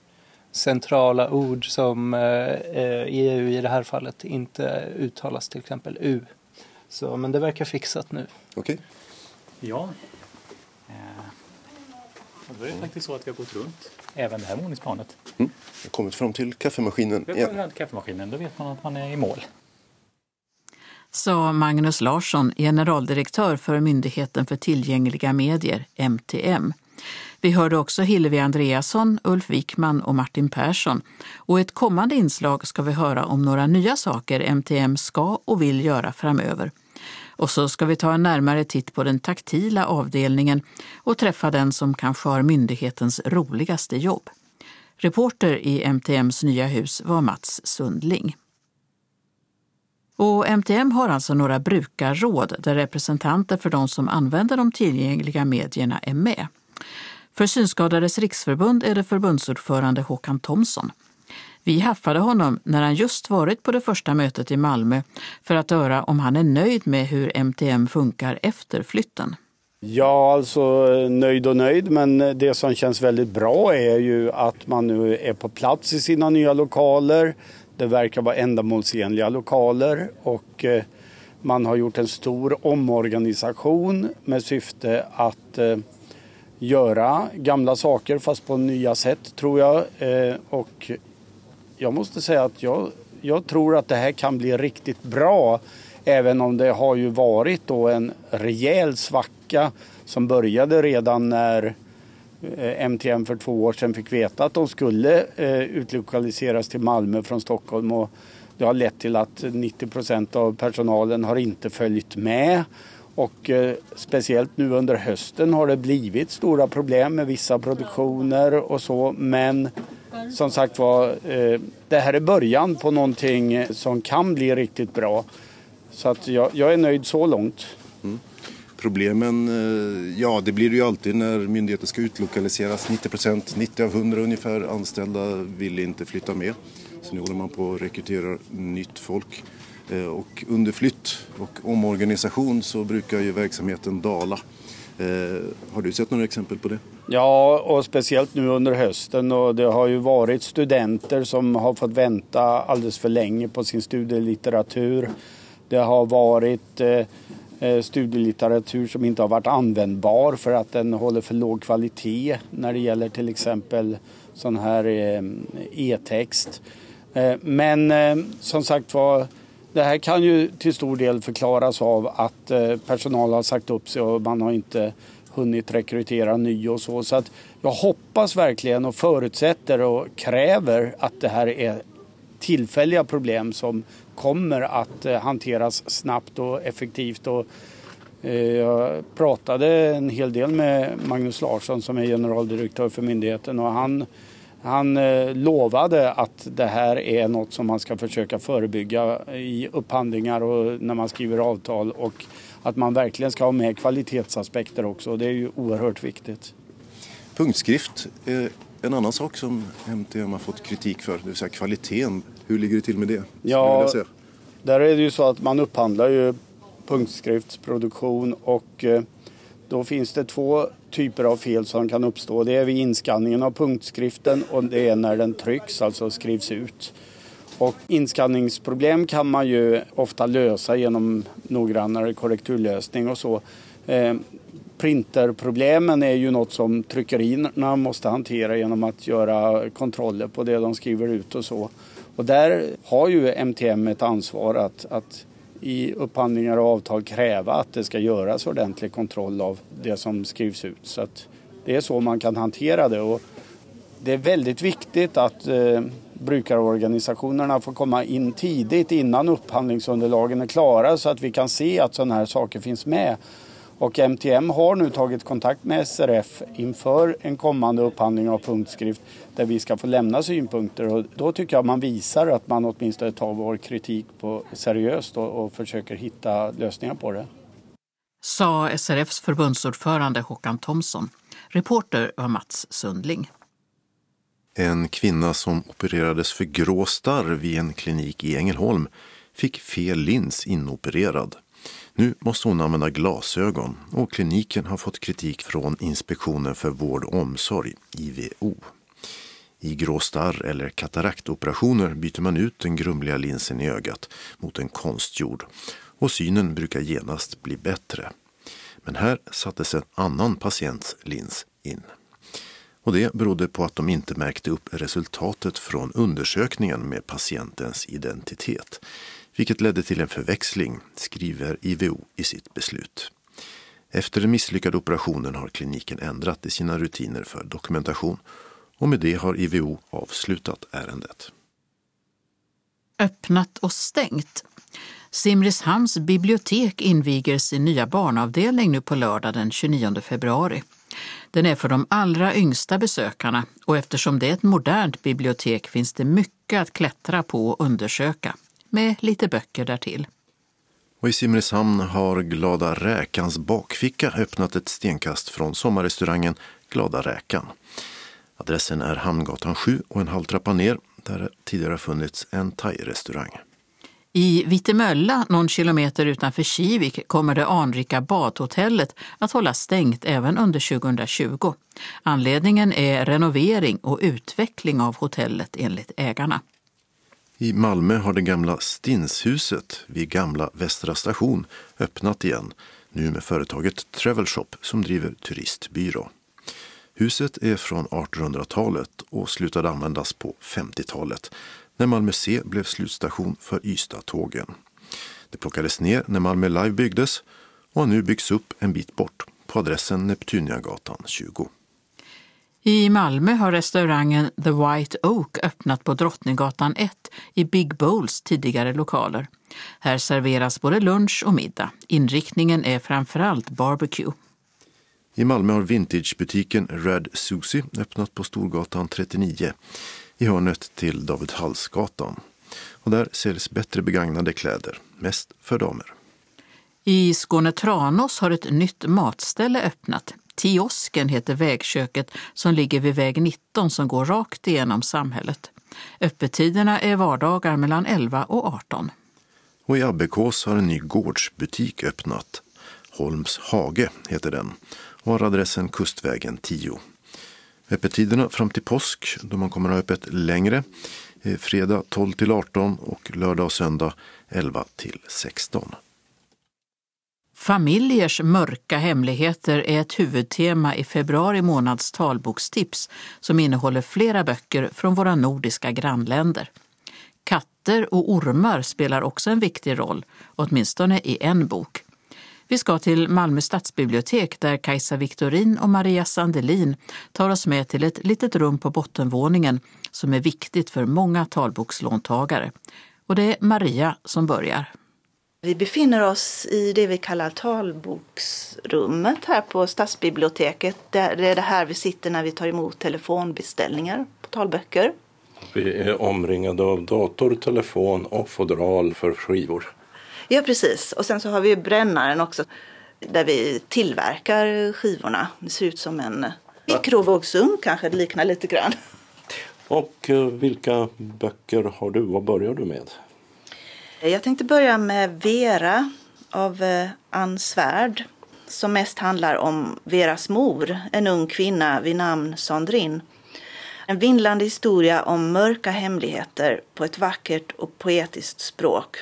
centrala ord som EU i det här fallet inte uttalas till exempel U. Så, men det verkar fixat nu. Okej. Okay. Ja. Och då är det faktiskt så att vi har gått runt även det här våningsplanet. Mm. Jag har kommit fram till kaffemaskinen. Vi har kommit fram till kaffemaskinen, då vet man att man är i mål. Sa Magnus Larsson, generaldirektör för Myndigheten för tillgängliga medier, MTM. Vi hörde också Hillevi Andreasson, Ulf Wikman och Martin Persson. Och i ett kommande inslag ska vi höra om några nya saker MTM ska och vill göra framöver. Och så ska vi ta en närmare titt på den taktila avdelningen och träffa den som kanske har myndighetens roligaste jobb. Reporter i MTMs nya hus var Mats Sundling. Och MTM har alltså några brukarråd där representanter för de som använder de tillgängliga medierna är med. För Synskadades riksförbund är det förbundsordförande Håkan Thomsson. Vi haffade honom när han just varit på det första mötet i Malmö för att höra om han är nöjd med hur MTM funkar efter flytten. Ja, alltså nöjd och nöjd, men det som känns väldigt bra är ju att man nu är på plats i sina nya lokaler. Det verkar vara ändamålsenliga lokaler och eh, man har gjort en stor omorganisation med syfte att eh, göra gamla saker fast på nya sätt tror jag. Eh, och jag måste säga att jag, jag tror att det här kan bli riktigt bra. Även om det har ju varit då en rejäl svacka som började redan när eh, MTM för två år sedan fick veta att de skulle eh, utlokaliseras till Malmö från Stockholm. Och det har lett till att 90 procent av personalen har inte följt med. Och eh, speciellt nu under hösten har det blivit stora problem med vissa produktioner och så. Men som sagt var, eh, det här är början på någonting som kan bli riktigt bra. Så att jag, jag är nöjd så långt. Mm. Problemen, eh, ja det blir det ju alltid när myndigheter ska utlokaliseras. 90 procent, 90 av 100 ungefär anställda vill inte flytta med. Så nu håller man på att rekrytera nytt folk. Eh, och under flytt och omorganisation så brukar ju verksamheten dala. Eh, har du sett några exempel på det? Ja, och speciellt nu under hösten och det har ju varit studenter som har fått vänta alldeles för länge på sin studielitteratur. Det har varit eh, studielitteratur som inte har varit användbar för att den håller för låg kvalitet när det gäller till exempel sån här e-text. Men som sagt var, det här kan ju till stor del förklaras av att eh, personal har sagt upp sig och man har inte hunnit rekrytera ny och så. Så att jag hoppas verkligen och förutsätter och kräver att det här är tillfälliga problem som kommer att eh, hanteras snabbt och effektivt. Och eh, jag pratade en hel del med Magnus Larsson som är generaldirektör för myndigheten och han, han eh, lovade att det här är något som man ska försöka förebygga i upphandlingar och när man skriver avtal och att man verkligen ska ha med kvalitetsaspekter också. Det är ju oerhört viktigt. Punktskrift är en annan sak som MTM har fått kritik för, det vill säga kvaliteten. Hur ligger det till med det? Ja, där är det ju så att man upphandlar ju punktskriftsproduktion och eh, då finns det två typer av fel som kan uppstå. Det är vid inskanningen av punktskriften och det är när den trycks, alltså skrivs ut. Och inskanningsproblem kan man ju ofta lösa genom noggrannare korrekturlösning och så. Eh, printerproblemen är ju något som tryckerierna måste hantera genom att göra kontroller på det de skriver ut och så. Och där har ju MTM ett ansvar att, att i upphandlingar och avtal kräva att det ska göras ordentlig kontroll av det som skrivs ut. Så att det är så man kan hantera det. Och det är väldigt viktigt att eh, brukarorganisationerna får komma in tidigt innan upphandlingsunderlagen är klara så att vi kan se att sådana här saker finns med. Och MTM har nu tagit kontakt med SRF inför en kommande upphandling av punktskrift där vi ska få lämna synpunkter. Och då tycker jag man visar att man åtminstone tar vår kritik på seriöst och, och försöker hitta lösningar på det. Sa SRFs förbundsordförande Håkan Thomsson. Reporter var Mats Sundling. En kvinna som opererades för grå starr vid en klinik i Ängelholm fick fel lins inopererad. Nu måste hon använda glasögon och kliniken har fått kritik från Inspektionen för vård och omsorg, IVO. I grå starr eller kataraktoperationer byter man ut den grumliga linsen i ögat mot en konstgjord och synen brukar genast bli bättre. Men här sattes en annan patients lins in. Och det berodde på att de inte märkte upp resultatet från undersökningen med patientens identitet, vilket ledde till en förväxling, skriver IVO i sitt beslut. Efter den misslyckade operationen har kliniken ändrat i sina rutiner för dokumentation och med det har IVO avslutat ärendet. Öppnat och stängt. Simrishamns bibliotek inviger sin nya barnavdelning nu på lördag den 29 februari. Den är för de allra yngsta besökarna och eftersom det är ett modernt bibliotek finns det mycket att klättra på och undersöka, med lite böcker därtill. Och i Simrishamn har Glada Räkans bakficka öppnat ett stenkast från sommarrestaurangen Glada Räkan. Adressen är Hamngatan 7 och en halv trappa ner där det tidigare funnits en thai-restaurang. I Vitemölla, någon kilometer utanför Kivik, kommer det anrika badhotellet att hålla stängt även under 2020. Anledningen är renovering och utveckling av hotellet enligt ägarna. I Malmö har det gamla Stinshuset vid gamla Västra station öppnat igen, nu med företaget Travel Shop som driver turistbyrå. Huset är från 1800-talet och slutade användas på 50-talet när Malmö C blev slutstation för Ystad-tågen. Det plockades ner när Malmö Live byggdes och har nu byggts upp en bit bort på adressen Neptuniagatan 20. I Malmö har restaurangen The White Oak öppnat på Drottninggatan 1 i Big Bowls tidigare lokaler. Här serveras både lunch och middag. Inriktningen är framförallt barbecue. I Malmö har vintagebutiken Red Susie öppnat på Storgatan 39 i hörnet till David Hallsgatan. Och där säljs bättre begagnade kläder, mest för damer. I Skåne Tranås har ett nytt matställe öppnat. Tiosken heter vägköket som ligger vid väg 19 som går rakt igenom samhället. Öppettiderna är vardagar mellan 11 och 18. Och i Abbekås har en ny gårdsbutik öppnat. Holms Hage heter den och har adressen Kustvägen 10. Öppettiderna fram till påsk då man kommer att ha öppet längre. Fredag 12 till 18 och lördag och söndag 11 till 16. Familjers mörka hemligheter är ett huvudtema i februari månads talbokstips som innehåller flera böcker från våra nordiska grannländer. Katter och ormar spelar också en viktig roll, åtminstone i en bok. Vi ska till Malmö stadsbibliotek där Kajsa Viktorin och Maria Sandelin tar oss med till ett litet rum på bottenvåningen som är viktigt för många talbokslåntagare. Och det är Maria som börjar. Vi befinner oss i det vi kallar talboksrummet här på stadsbiblioteket. Det är det här vi sitter när vi tar emot telefonbeställningar på talböcker. Vi är omringade av dator, telefon och fodral för skivor. Ja, precis. Och sen så har vi brännaren också där vi tillverkar skivorna. Det ser ut som en mikrovågsugn kanske det liknar lite grann. Och vilka böcker har du? Vad börjar du med? Eh, jag tänkte börja med Vera av eh, Ann Svärd som mest handlar om Veras mor, en ung kvinna vid namn Sandrin. En vindlande historia om mörka hemligheter på ett vackert och poetiskt språk.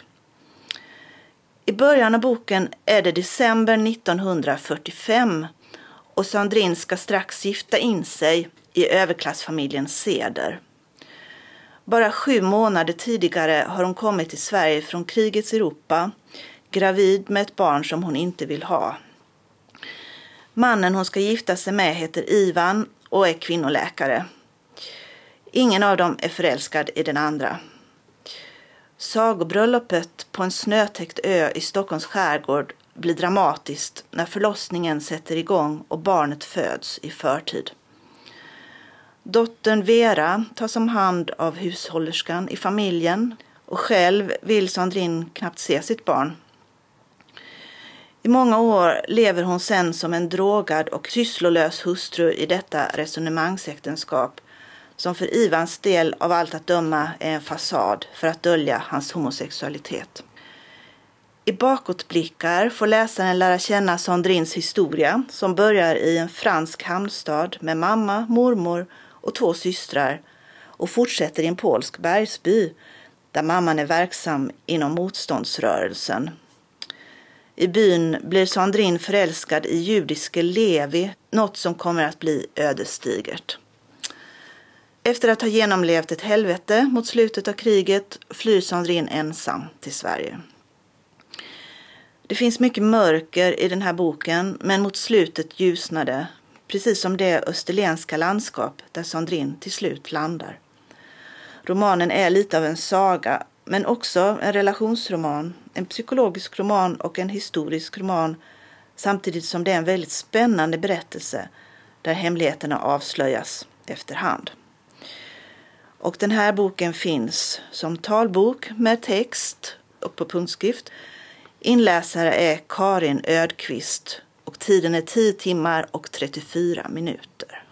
I början av boken är det december 1945 och Sandrin ska strax gifta in sig i överklassfamiljen Seder. Bara sju månader tidigare har hon kommit till Sverige från krigets Europa, gravid med ett barn som hon inte vill ha. Mannen hon ska gifta sig med heter Ivan och är kvinnoläkare. Ingen av dem är förälskad i den andra. Sagobröllopet på en snötäckt ö i Stockholms skärgård blir dramatiskt när förlossningen sätter igång och barnet föds i förtid. Dottern Vera tas om hand av hushållerskan i familjen och själv vill Sandrin knappt se sitt barn. I många år lever hon sen som en drogad och sysslolös hustru i detta resonemangsäktenskap som för Ivans del av allt att döma är en fasad för att dölja hans homosexualitet. I bakåtblickar får läsaren lära känna Sandrins historia som börjar i en fransk hamnstad med mamma, mormor och två systrar och fortsätter i en polsk bergsby där mamman är verksam inom motståndsrörelsen. I byn blir Sandrin förälskad i judiske Levi, något som kommer att bli ödesdigert. Efter att ha genomlevt ett helvete mot slutet av kriget flyr Sandrin ensam till Sverige. Det finns mycket mörker i den här boken, men mot slutet ljusnar det, precis som det österlenska landskap där Sandrin till slut landar. Romanen är lite av en saga, men också en relationsroman, en psykologisk roman och en historisk roman, samtidigt som det är en väldigt spännande berättelse där hemligheterna avslöjas efterhand. Och den här boken finns som talbok med text och på punktskrift. Inläsare är Karin Ödqvist och tiden är 10 timmar och 34 minuter.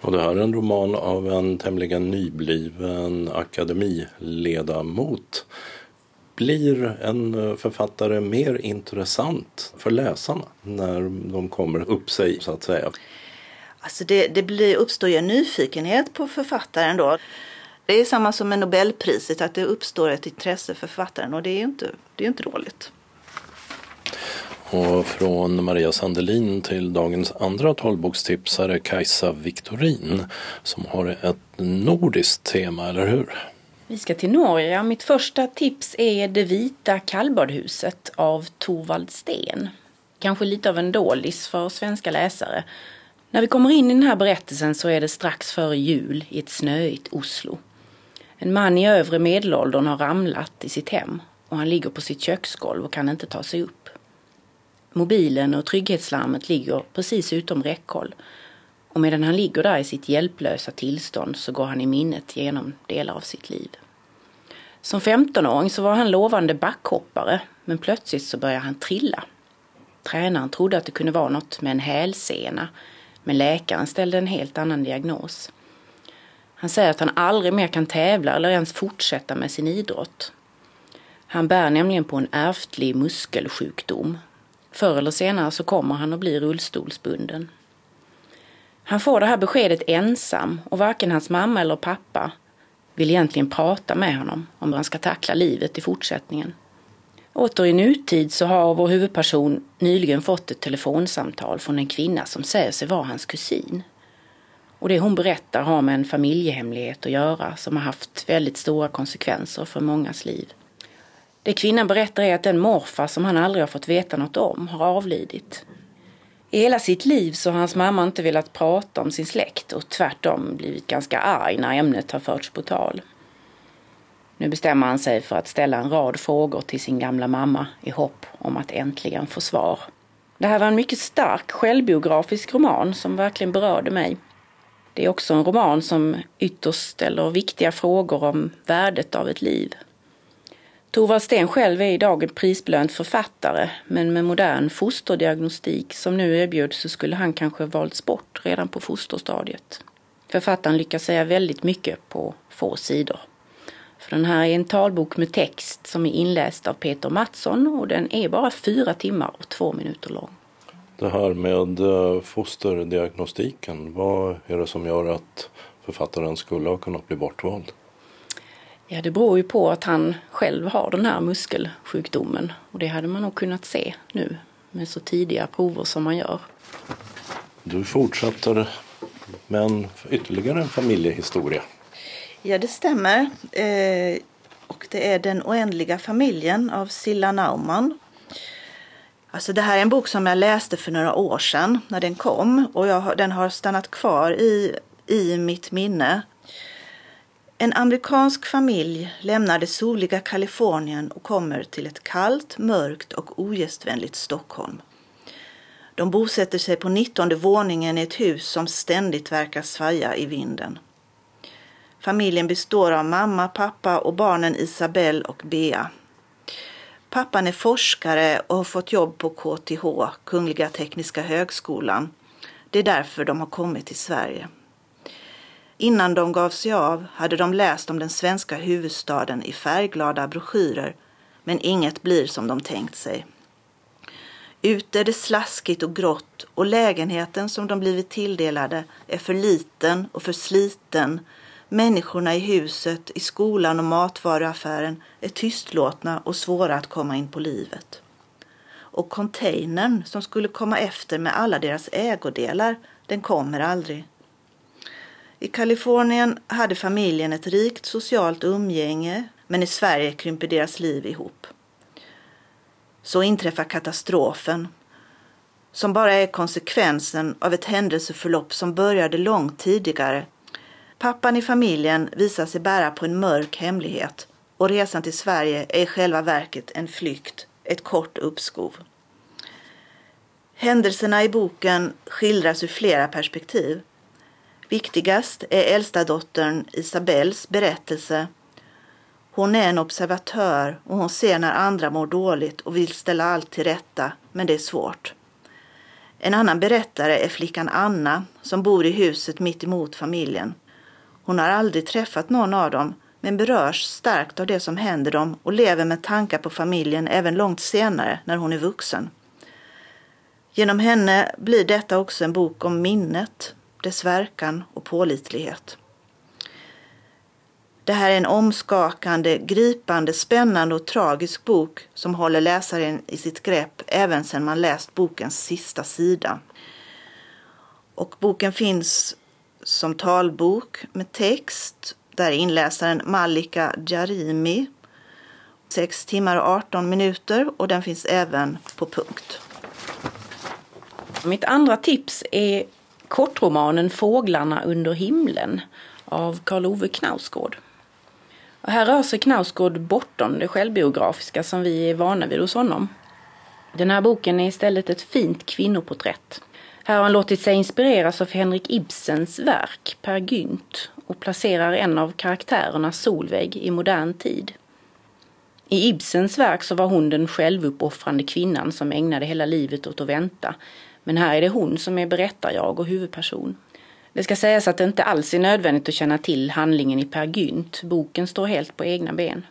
Och det här är en roman av en tämligen nybliven akademiledamot. Blir en författare mer intressant för läsarna när de kommer upp sig så att säga? Alltså det, det blir, uppstår ju en nyfikenhet på författaren då. Det är samma som med Nobelpriset, att det uppstår ett intresse för författaren och det är ju inte, det är inte dåligt. Och från Maria Sandelin till dagens andra talbokstipsare Kajsa Viktorin som har ett nordiskt tema, eller hur? Vi ska till Norge. Mitt första tips är Det vita kallbadhuset av Torvald Sten. Kanske lite av en dålis för svenska läsare. När vi kommer in i den här berättelsen så är det strax före jul i ett snöigt Oslo. En man i övre medelåldern har ramlat i sitt hem och han ligger på sitt köksgolv och kan inte ta sig upp. Mobilen och trygghetslarmet ligger precis utom räckhåll och medan han ligger där i sitt hjälplösa tillstånd så går han i minnet genom delar av sitt liv. Som 15-åring så var han lovande backhoppare men plötsligt så började han trilla. Tränaren trodde att det kunde vara något med en hälsena men läkaren ställde en helt annan diagnos. Han säger att han aldrig mer kan tävla eller ens fortsätta med sin idrott. Han bär nämligen på en ärftlig muskelsjukdom. Förr eller senare så kommer han att bli rullstolsbunden. Han får det här beskedet ensam och varken hans mamma eller pappa vill egentligen prata med honom om hur han ska tackla livet i fortsättningen. Åter i nutid så har vår huvudperson nyligen fått ett telefonsamtal från en kvinna som säger sig vara hans kusin. Och det hon berättar har med en familjehemlighet att göra som har haft väldigt stora konsekvenser för mångas liv. Det kvinnan berättar är att den morfar som han aldrig har fått veta något om har avlidit. I hela sitt liv så har hans mamma inte velat prata om sin släkt och tvärtom blivit ganska arg när ämnet har förts på tal. Nu bestämmer han sig för att ställa en rad frågor till sin gamla mamma i hopp om att äntligen få svar. Det här var en mycket stark självbiografisk roman som verkligen berörde mig. Det är också en roman som ytterst ställer viktiga frågor om värdet av ett liv. Torvald Sten själv är idag en prisbelönt författare men med modern fosterdiagnostik som nu erbjuds så skulle han kanske valts bort redan på fosterstadiet. Författaren lyckas säga väldigt mycket på få sidor. För den här är en talbok med text som är inläst av Peter Mattsson och den är bara fyra timmar och två minuter lång. Det här med eh, fosterdiagnostiken, vad är det som gör att författaren skulle ha kunnat bli bortvald? Ja, det beror ju på att han själv har den här muskelsjukdomen och det hade man nog kunnat se nu med så tidiga prover som man gör. Du fortsätter med en, ytterligare en familjehistoria. Ja, det stämmer. Eh, och det är Den oändliga familjen av Silla Naumann. Alltså det här är en bok som jag läste för några år sedan när den kom och jag, den har stannat kvar i, i mitt minne. En amerikansk familj lämnar det soliga Kalifornien och kommer till ett kallt, mörkt och ogästvänligt Stockholm. De bosätter sig på 19 våningen i ett hus som ständigt verkar svaja i vinden. Familjen består av mamma, pappa och barnen Isabelle och Bea. Pappan är forskare och har fått jobb på KTH, Kungliga Tekniska Högskolan. Det är därför de har kommit till Sverige. Innan de gav sig av hade de läst om den svenska huvudstaden i färgglada broschyrer men inget blir som de tänkt sig. Ute är det slaskigt och grått och lägenheten som de blivit tilldelade är för liten och för sliten. Människorna i huset, i skolan och matvaruaffären är tystlåtna och svåra att komma in på livet. Och containern som skulle komma efter med alla deras ägodelar, den kommer aldrig. I Kalifornien hade familjen ett rikt socialt umgänge men i Sverige krymper deras liv ihop. Så inträffar katastrofen som bara är konsekvensen av ett händelseförlopp som började långt tidigare. Pappan i familjen visar sig bära på en mörk hemlighet och resan till Sverige är i själva verket en flykt, ett kort uppskov. Händelserna i boken skildras ur flera perspektiv. Viktigast är äldsta dottern Isabells berättelse. Hon är en observatör och hon ser när andra mår dåligt och vill ställa allt till rätta, men det är svårt. En annan berättare är flickan Anna som bor i huset mitt emot familjen. Hon har aldrig träffat någon av dem men berörs starkt av det som händer dem och lever med tankar på familjen även långt senare när hon är vuxen. Genom henne blir detta också en bok om minnet, dess verkan och pålitlighet. Det här är en omskakande, gripande, spännande och tragisk bok som håller läsaren i sitt grepp även sedan man läst bokens sista sida. Och boken finns som talbok med text där inläsaren Malika Jarimi 6 timmar och 18 minuter och den finns även på punkt. Mitt andra tips är kortromanen Fåglarna under himlen av Karl Ove Knausgård. Och här rör sig Knausgård bortom det självbiografiska som vi är vana vid hos honom. Den här boken är istället ett fint kvinnoporträtt. Här har han låtit sig inspireras av Henrik Ibsens verk Per Gynt och placerar en av karaktärerna Solveig i modern tid. I Ibsens verk så var hon den självuppoffrande kvinnan som ägnade hela livet åt att vänta. Men här är det hon som är berättarjag och huvudperson. Det ska sägas att det inte alls är nödvändigt att känna till handlingen i Per Gynt. Boken står helt på egna ben.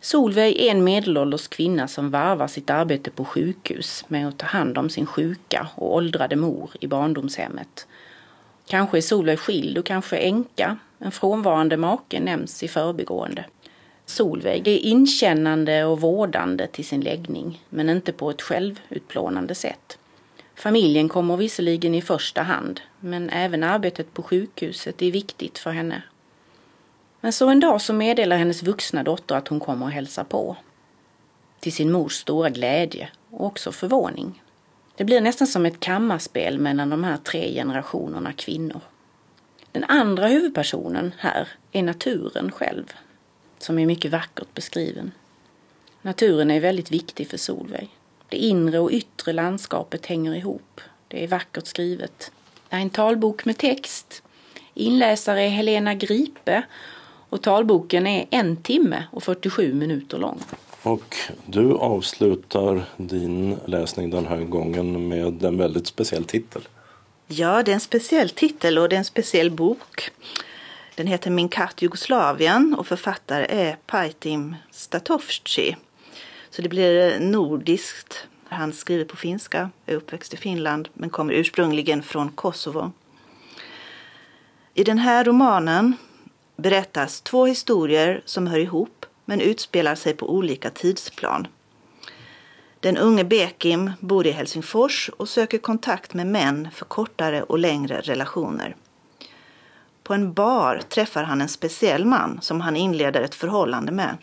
Solveig är en medelålders kvinna som varvar sitt arbete på sjukhus med att ta hand om sin sjuka och åldrade mor i barndomshemmet. Kanske är Solveig skild och kanske änka. En frånvarande make nämns i förbigående. Solveig är inkännande och vårdande till sin läggning, men inte på ett självutplånande sätt. Familjen kommer visserligen i första hand, men även arbetet på sjukhuset är viktigt för henne. Men så en dag så meddelar hennes vuxna dotter att hon kommer och hälsa på. Till sin mors stora glädje och också förvåning. Det blir nästan som ett kammarspel mellan de här tre generationerna kvinnor. Den andra huvudpersonen här är naturen själv, som är mycket vackert beskriven. Naturen är väldigt viktig för Solveig. Det inre och yttre landskapet hänger ihop. Det är vackert skrivet. Det är en talbok med text. Inläsare är Helena Gripe och talboken är en timme och 47 minuter lång. Och du avslutar din läsning den här gången med en väldigt speciell titel. Ja, det är en speciell titel och det är en speciell bok. Den heter Min katt Jugoslavien och författare är Paitim Statovci. Så det blir eh, nordiskt. Han skriver på finska, är uppväxt i Finland men kommer ursprungligen från Kosovo. I den här romanen berättas två historier som hör ihop men utspelar sig på olika tidsplan. Den unge Bekim bor i Helsingfors och söker kontakt med män för kortare och längre relationer. På en bar träffar han en speciell man som han inleder ett förhållande med.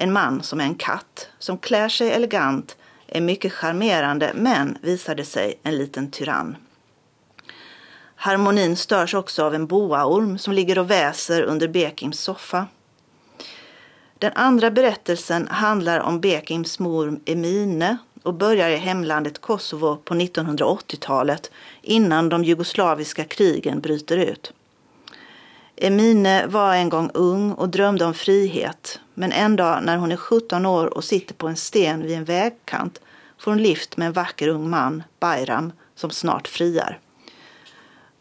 En man som är en katt, som klär sig elegant, är mycket charmerande men visade sig en liten tyrann. Harmonin störs också av en boaorm som ligger och väser under Bekims soffa. Den andra berättelsen handlar om Bekims mor Emine och börjar i hemlandet Kosovo på 1980-talet innan de jugoslaviska krigen bryter ut. Emine var en gång ung och drömde om frihet men en dag när hon är 17 år och sitter på en sten vid en vägkant får hon lift med en vacker ung man, Bayram, som snart friar.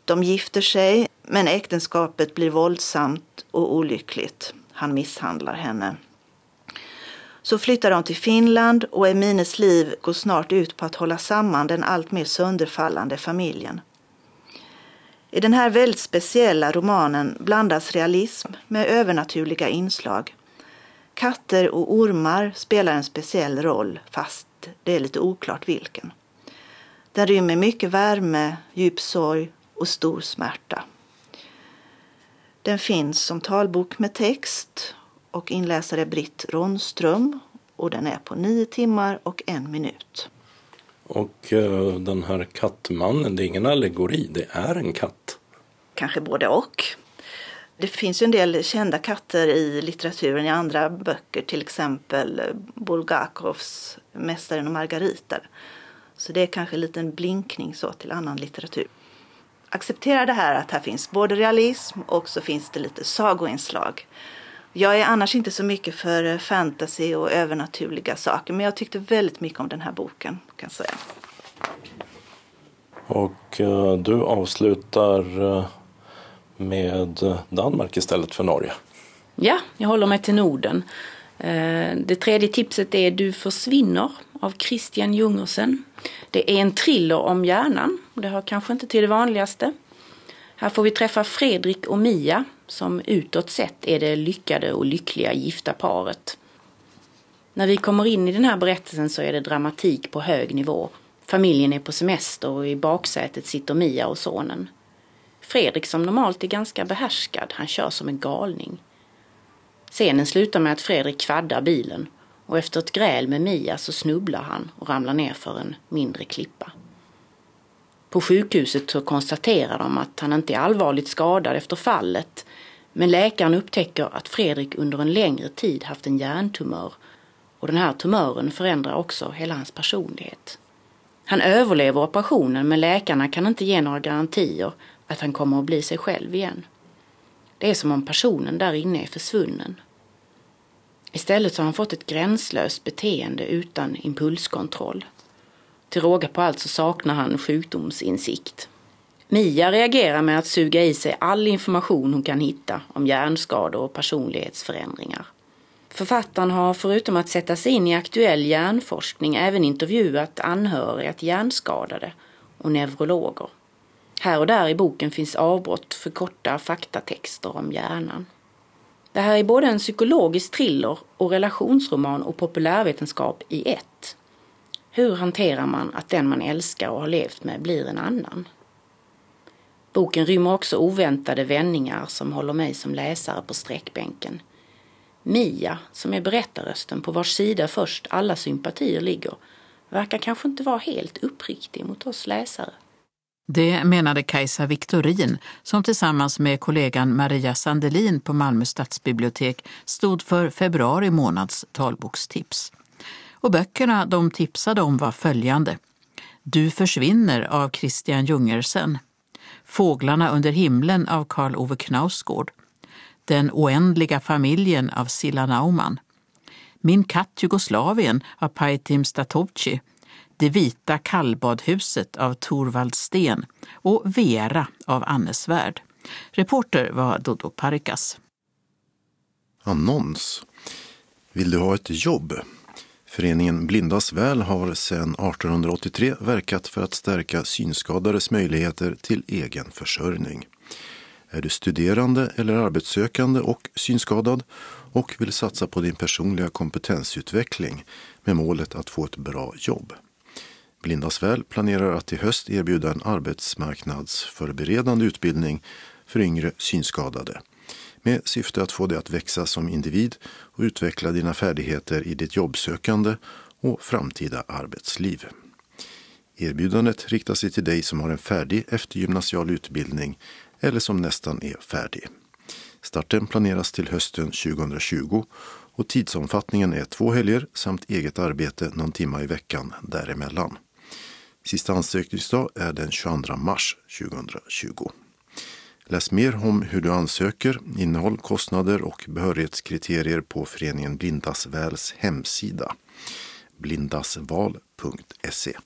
De gifter sig men äktenskapet blir våldsamt och olyckligt. Han misshandlar henne. Så flyttar de till Finland och Emines liv går snart ut på att hålla samman den alltmer sönderfallande familjen. I den här väldigt speciella romanen blandas realism med övernaturliga inslag. Katter och ormar spelar en speciell roll, fast det är lite oklart vilken. Den rymmer mycket värme, djup sorg och stor smärta. Den finns som talbok med text och inläsare Britt Ronström och den är på nio timmar och en minut. Och uh, den här kattmannen, det är ingen allegori, det är en katt. Kanske både och. Det finns ju en del kända katter i litteraturen i andra böcker, till exempel eh, Bulgakovs Mästaren och Margarita. Så det är kanske en liten blinkning så till annan litteratur. Acceptera det här att här finns både realism och så finns det lite sagoinslag. Jag är annars inte så mycket för eh, fantasy och övernaturliga saker men jag tyckte väldigt mycket om den här boken kan jag säga. Och eh, du avslutar med Danmark istället för Norge. Ja, jag håller mig till Norden. Eh, det tredje tipset är Du försvinner av Christian Jungersen. Det är en thriller om hjärnan. Det hör kanske inte till det vanligaste. Här får vi träffa Fredrik och Mia som utåt sett är det lyckade och lyckliga gifta paret. När vi kommer in i den här berättelsen så är det dramatik på hög nivå. Familjen är på semester och i baksätet sitter Mia och sonen. Fredrik som normalt är ganska behärskad, han kör som en galning. Scenen slutar med att Fredrik kvaddar bilen och efter ett gräl med Mia så snubblar han och ramlar ner för en mindre klippa. På sjukhuset så konstaterar de att han inte är allvarligt skadad efter fallet men läkaren upptäcker att Fredrik under en längre tid haft en hjärntumör och den här tumören förändrar också hela hans personlighet. Han överlever operationen men läkarna kan inte ge några garantier att han kommer att bli sig själv igen. Det är som om personen där inne är försvunnen. Istället så har han fått ett gränslöst beteende utan impulskontroll. Till råga på allt så saknar han sjukdomsinsikt. Mia reagerar med att suga i sig all information hon kan hitta om hjärnskador och personlighetsförändringar. Författaren har förutom att sätta sig in i aktuell hjärnforskning även intervjuat anhöriga till hjärnskadade och neurologer. Här och där i boken finns avbrott för korta faktatexter om hjärnan. Det här är både en psykologisk thriller och relationsroman och populärvetenskap i ett. Hur hanterar man att den man älskar och har levt med blir en annan? Boken rymmer också oväntade vändningar som håller mig som läsare på sträckbänken. Mia, som är berättarrösten på vars sida först alla sympatier ligger, verkar kanske inte vara helt uppriktig mot oss läsare. Det menade Kajsa Viktorin som tillsammans med kollegan Maria Sandelin på Malmö stadsbibliotek stod för februari månads talbokstips. Och böckerna de tipsade om var följande. Du försvinner av Christian Jungersen. Fåglarna under himlen av Karl Ove Knausgård. Den oändliga familjen av Silla Naumann. Min katt Jugoslavien av Pajtim Statovci det vita kallbadhuset av Torvald Sten och Vera av Anne Svärd. Reporter var Dodo Parikas. Annons. Vill du ha ett jobb? Föreningen Blindas väl har sedan 1883 verkat för att stärka synskadades möjligheter till egen försörjning. Är du studerande eller arbetssökande och synskadad och vill satsa på din personliga kompetensutveckling med målet att få ett bra jobb? Blindas väl planerar att i höst erbjuda en arbetsmarknadsförberedande utbildning för yngre synskadade med syfte att få dig att växa som individ och utveckla dina färdigheter i ditt jobbsökande och framtida arbetsliv. Erbjudandet riktar sig till dig som har en färdig eftergymnasial utbildning eller som nästan är färdig. Starten planeras till hösten 2020 och tidsomfattningen är två helger samt eget arbete någon timma i veckan däremellan. Sista ansökningsdag är den 22 mars 2020. Läs mer om hur du ansöker, innehåll, kostnader och behörighetskriterier på föreningen Blindas väls hemsida blindasval.se.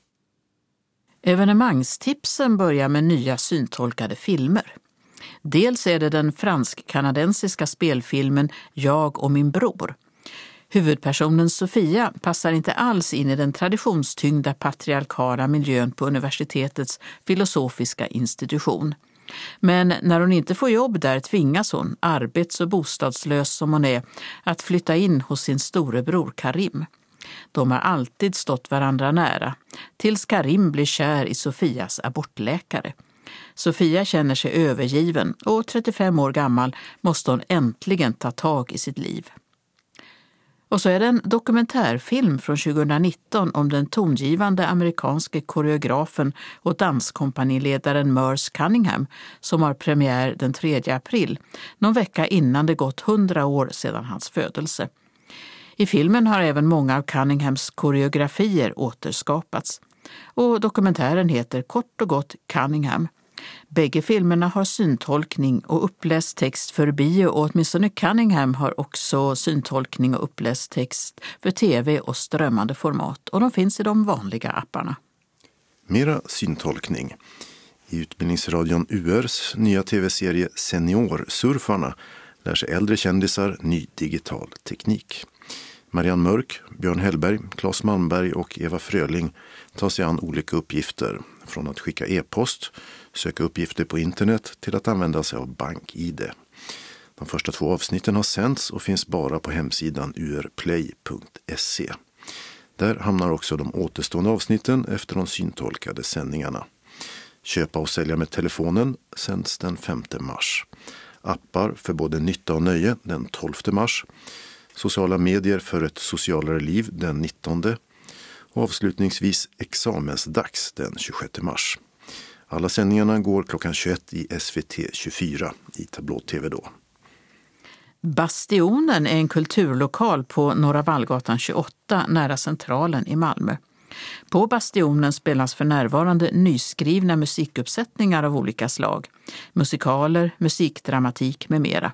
Evenemangstipsen börjar med nya syntolkade filmer. Dels är det den fransk-kanadensiska spelfilmen Jag och min bror Huvudpersonen Sofia passar inte alls in i den traditionstyngda patriarkala miljön på universitetets filosofiska institution. Men när hon inte får jobb där tvingas hon, arbets och bostadslös som hon är, att flytta in hos sin storebror Karim. De har alltid stått varandra nära, tills Karim blir kär i Sofias abortläkare. Sofia känner sig övergiven och 35 år gammal måste hon äntligen ta tag i sitt liv. Och så är det en dokumentärfilm från 2019 om den tongivande amerikanske koreografen och danskompaniledaren Merce Cunningham som har premiär den 3 april, någon vecka innan det gått 100 år sedan hans födelse. I filmen har även många av Cunninghams koreografier återskapats. Och dokumentären heter kort och gott Cunningham – Bägge filmerna har syntolkning och uppläst text för bio och åtminstone Cunningham har också syntolkning och uppläst text för tv och strömmande format och de finns i de vanliga apparna. Mera syntolkning. I Utbildningsradion URs nya tv-serie Seniorsurfarna lär sig äldre kändisar ny digital teknik. Marianne Mörk, Björn Hellberg, Claes Malmberg och Eva Fröling tar sig an olika uppgifter. Från att skicka e-post söka uppgifter på internet till att använda sig av BankID. De första två avsnitten har sänts och finns bara på hemsidan urplay.se. Där hamnar också de återstående avsnitten efter de syntolkade sändningarna. Köpa och sälja med telefonen sänds den 5 mars. Appar för både nytta och nöje den 12 mars. Sociala medier för ett socialare liv den 19. Och avslutningsvis examensdags den 26 mars. Alla sändningarna går klockan 21 i SVT 24 i tablå-tv då. Bastionen är en kulturlokal på Norra Vallgatan 28 nära Centralen i Malmö. På Bastionen spelas för närvarande nyskrivna musikuppsättningar av olika slag. Musikaler, musikdramatik med mera.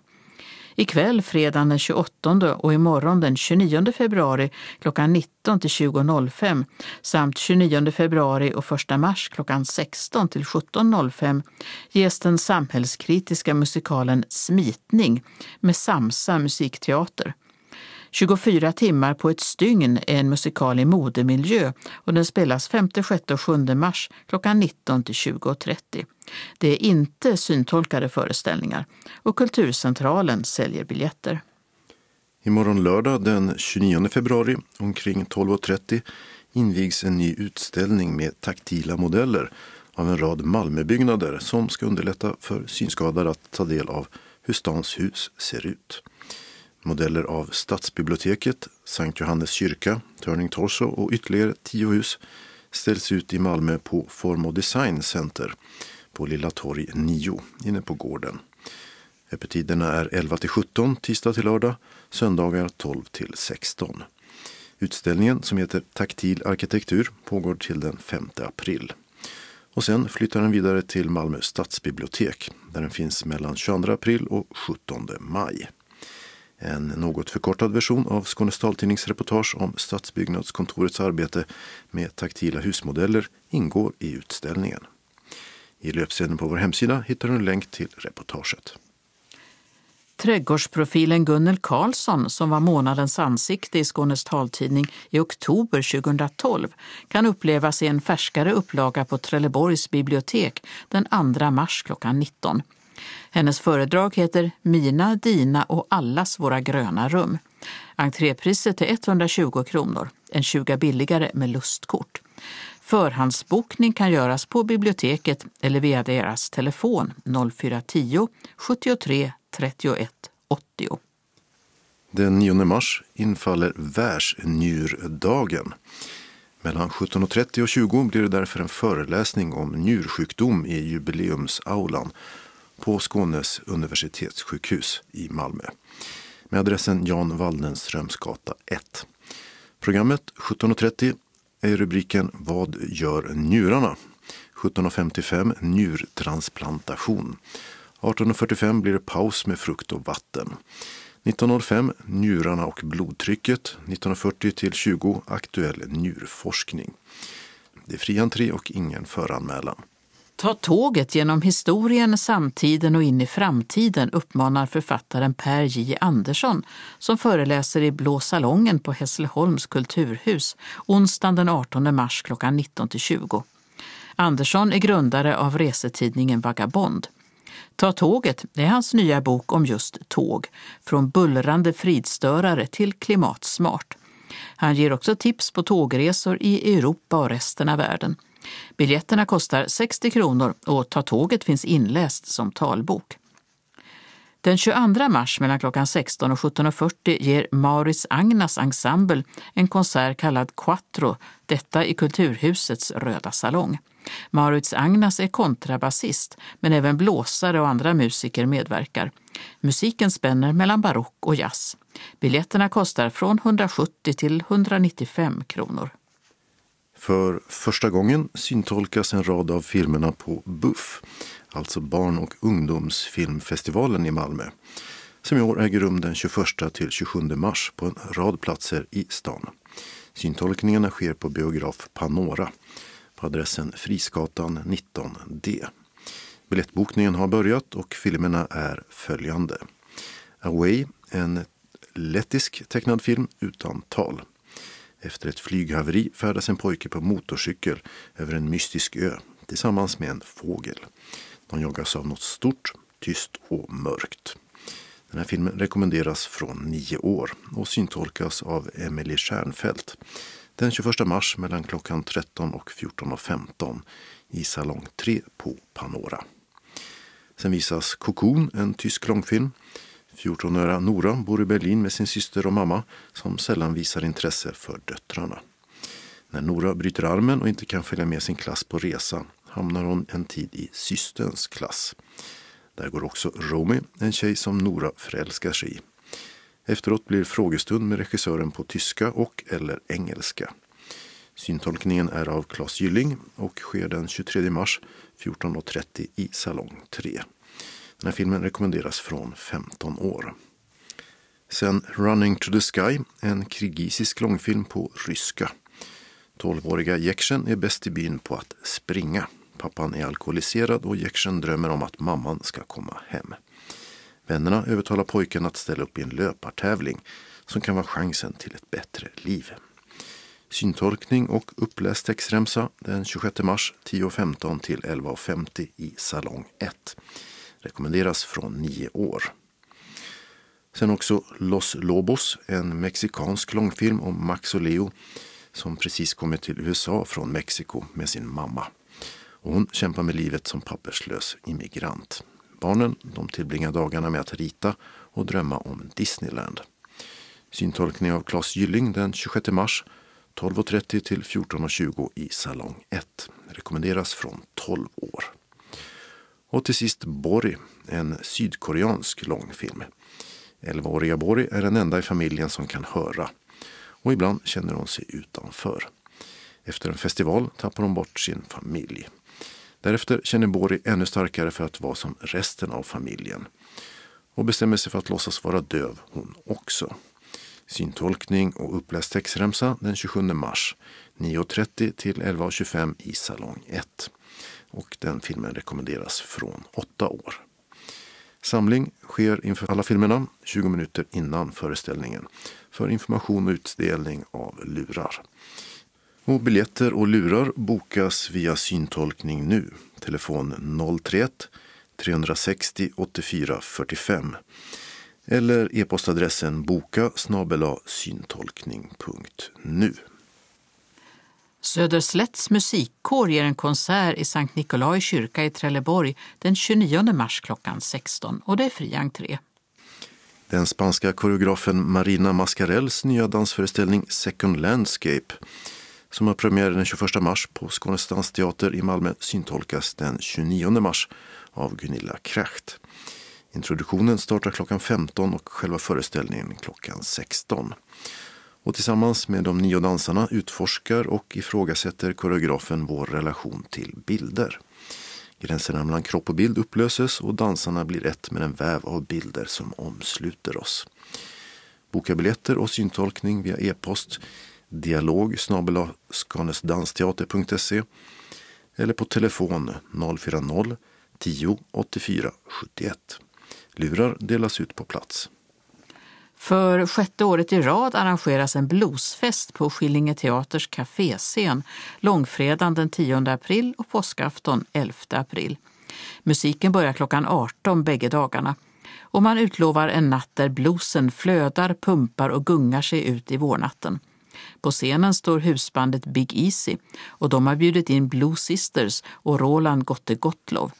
Ikväll fredagen den 28 och imorgon den 29 februari klockan 19 till 20.05 samt 29 februari och 1 mars klockan 16 till 17.05 ges den samhällskritiska musikalen Smitning med Samsa musikteater. 24 timmar på ett stygn är en musikal i modemiljö och den spelas 5, 6 och 7 mars klockan 19 till 20.30. Det är inte syntolkade föreställningar och Kulturcentralen säljer biljetter. Imorgon lördag den 29 februari omkring 12.30 invigs en ny utställning med taktila modeller av en rad Malmöbyggnader som ska underlätta för synskadade att ta del av hur stans hus ser ut. Modeller av Stadsbiblioteket, Sankt Johannes kyrka, Turning Torso och ytterligare tio hus ställs ut i Malmö på Form och Design Center på Lilla Torg 9 inne på gården. Öppettiderna är 11 till 17 tisdag till lördag, söndagar 12 till 16. Utställningen som heter Taktil arkitektur pågår till den 5 april. Och sen flyttar den vidare till Malmö stadsbibliotek där den finns mellan 22 april och 17 maj. En något förkortad version av Skånes taltidnings reportage om Stadsbyggnadskontorets arbete med taktila husmodeller ingår i utställningen. I löpsedeln på vår hemsida hittar du en länk till reportaget. Trädgårdsprofilen Gunnel Karlsson, som var månadens ansikte i Skånes taltidning i oktober 2012, kan upplevas i en färskare upplaga på Trelleborgs bibliotek den 2 mars klockan 19. Hennes föredrag heter Mina, dina och allas våra gröna rum. Entrépriset är 120 kronor, en 20 billigare med lustkort. Förhandsbokning kan göras på biblioteket eller via deras telefon 0410 73 31 80. Den 9 mars infaller världsnjurdagen. Mellan 17.30 och 20 blir det därför en föreläsning om njursjukdom i jubileumsaulan på Skånes universitetssjukhus i Malmö med adressen Jan Waldenströmsgata 1. Programmet 17.30 är rubriken Vad gör njurarna? 17.55 njurtransplantation. 18.45 blir det paus med frukt och vatten. 19.05 njurarna och blodtrycket. 19.40 till 20 aktuell njurforskning. Det är fri entré och ingen föranmälan. Ta tåget genom historien, samtiden och in i framtiden uppmanar författaren Per J Andersson som föreläser i Blå salongen på Hässleholms kulturhus onsdagen den 18 mars klockan 19-20. Andersson är grundare av resetidningen Vagabond. Ta tåget är hans nya bok om just tåg, från bullrande fridstörare till klimatsmart. Han ger också tips på tågresor i Europa och resten av världen. Biljetterna kostar 60 kronor och Ta tåget finns inläst som talbok. Den 22 mars mellan klockan 16 och 17.40 ger Maurits Agnas ensemble en konsert kallad Quattro, detta i Kulturhusets röda salong. Maurits Agnas är kontrabasist, men även blåsare och andra musiker medverkar. Musiken spänner mellan barock och jazz. Biljetterna kostar från 170 till 195 kronor. För första gången syntolkas en rad av filmerna på BUFF, alltså Barn och ungdomsfilmfestivalen i Malmö, som i år äger rum den 21 till 27 mars på en rad platser i stan. Syntolkningarna sker på biograf Panora på adressen Frisgatan 19D. Biljettbokningen har börjat och filmerna är följande. Away, en lettisk tecknad film utan tal. Efter ett flyghaveri färdas en pojke på motorcykel över en mystisk ö tillsammans med en fågel. De jagas av något stort, tyst och mörkt. Den här filmen rekommenderas från nio år och syntolkas av Emelie Stjernfeldt den 21 mars mellan klockan 13 och 14.15 i salong 3 på Panora. Sen visas Cocoon, en tysk långfilm 14-åriga Nora bor i Berlin med sin syster och mamma som sällan visar intresse för döttrarna. När Nora bryter armen och inte kan följa med sin klass på resa hamnar hon en tid i systerns klass. Där går också Romy, en tjej som Nora förälskar sig i. Efteråt blir frågestund med regissören på tyska och eller engelska. Syntolkningen är av Claes Gylling och sker den 23 mars 14.30 i salong 3. Den här filmen rekommenderas från 15 år. Sen Running to the Sky, en kirgisisk långfilm på ryska. 12-åriga Jekshen är bäst i byn på att springa. Pappan är alkoholiserad och Jekshen drömmer om att mamman ska komma hem. Vännerna övertalar pojken att ställa upp i en löpartävling som kan vara chansen till ett bättre liv. Syntolkning och uppläst textremsa den 26 mars 10.15 till 11.50 i salong 1 rekommenderas från nio år. Sen också Los Lobos, en mexikansk långfilm om Max och Leo som precis kommit till USA från Mexiko med sin mamma. Och hon kämpar med livet som papperslös immigrant. Barnen de tillbringar dagarna med att rita och drömma om Disneyland. Syntolkning av Claes Gylling den 26 mars 12.30 till 14.20 i salong 1. Rekommenderas från 12 år. Och till sist Bori, en sydkoreansk långfilm. 11-åriga Bori är den enda i familjen som kan höra och ibland känner hon sig utanför. Efter en festival tappar hon bort sin familj. Därefter känner Bori ännu starkare för att vara som resten av familjen och bestämmer sig för att låtsas vara döv hon också. Syntolkning och uppläst textremsa den 27 mars 9.30 till 11.25 i salong 1 och den filmen rekommenderas från åtta år. Samling sker inför alla filmerna 20 minuter innan föreställningen för information och utdelning av lurar. Och biljetter och lurar bokas via syntolkning nu. Telefon 031 360 84 45 eller e-postadressen boka syntolkning.nu. Söderslätts musikkår ger en konsert i Sankt Nikolai kyrka i Trelleborg den 29 mars klockan 16 och det är fri entré. Den spanska koreografen Marina Mascarells nya dansföreställning Second Landscape som har premiär den 21 mars på Skånes dansteater i Malmö syntolkas den 29 mars av Gunilla Kracht. Introduktionen startar klockan 15 och själva föreställningen klockan 16 och tillsammans med de nio dansarna utforskar och ifrågasätter koreografen vår relation till bilder. Gränserna mellan kropp och bild upplöses och dansarna blir ett med en väv av bilder som omsluter oss. Boka biljetter och syntolkning via e-post dialog skanesdansteater.se eller på telefon 040 10 84 71. Lurar delas ut på plats. För sjätte året i rad arrangeras en bluesfest på Skillinge Teaters kaféscen långfredagen den 10 april och påskafton 11 april. Musiken börjar klockan 18 bägge dagarna och man utlovar en natt där bluesen flödar, pumpar och gungar sig ut i vårnatten. På scenen står husbandet Big Easy och de har bjudit in Blue Sisters och Roland Gotte Gottlov.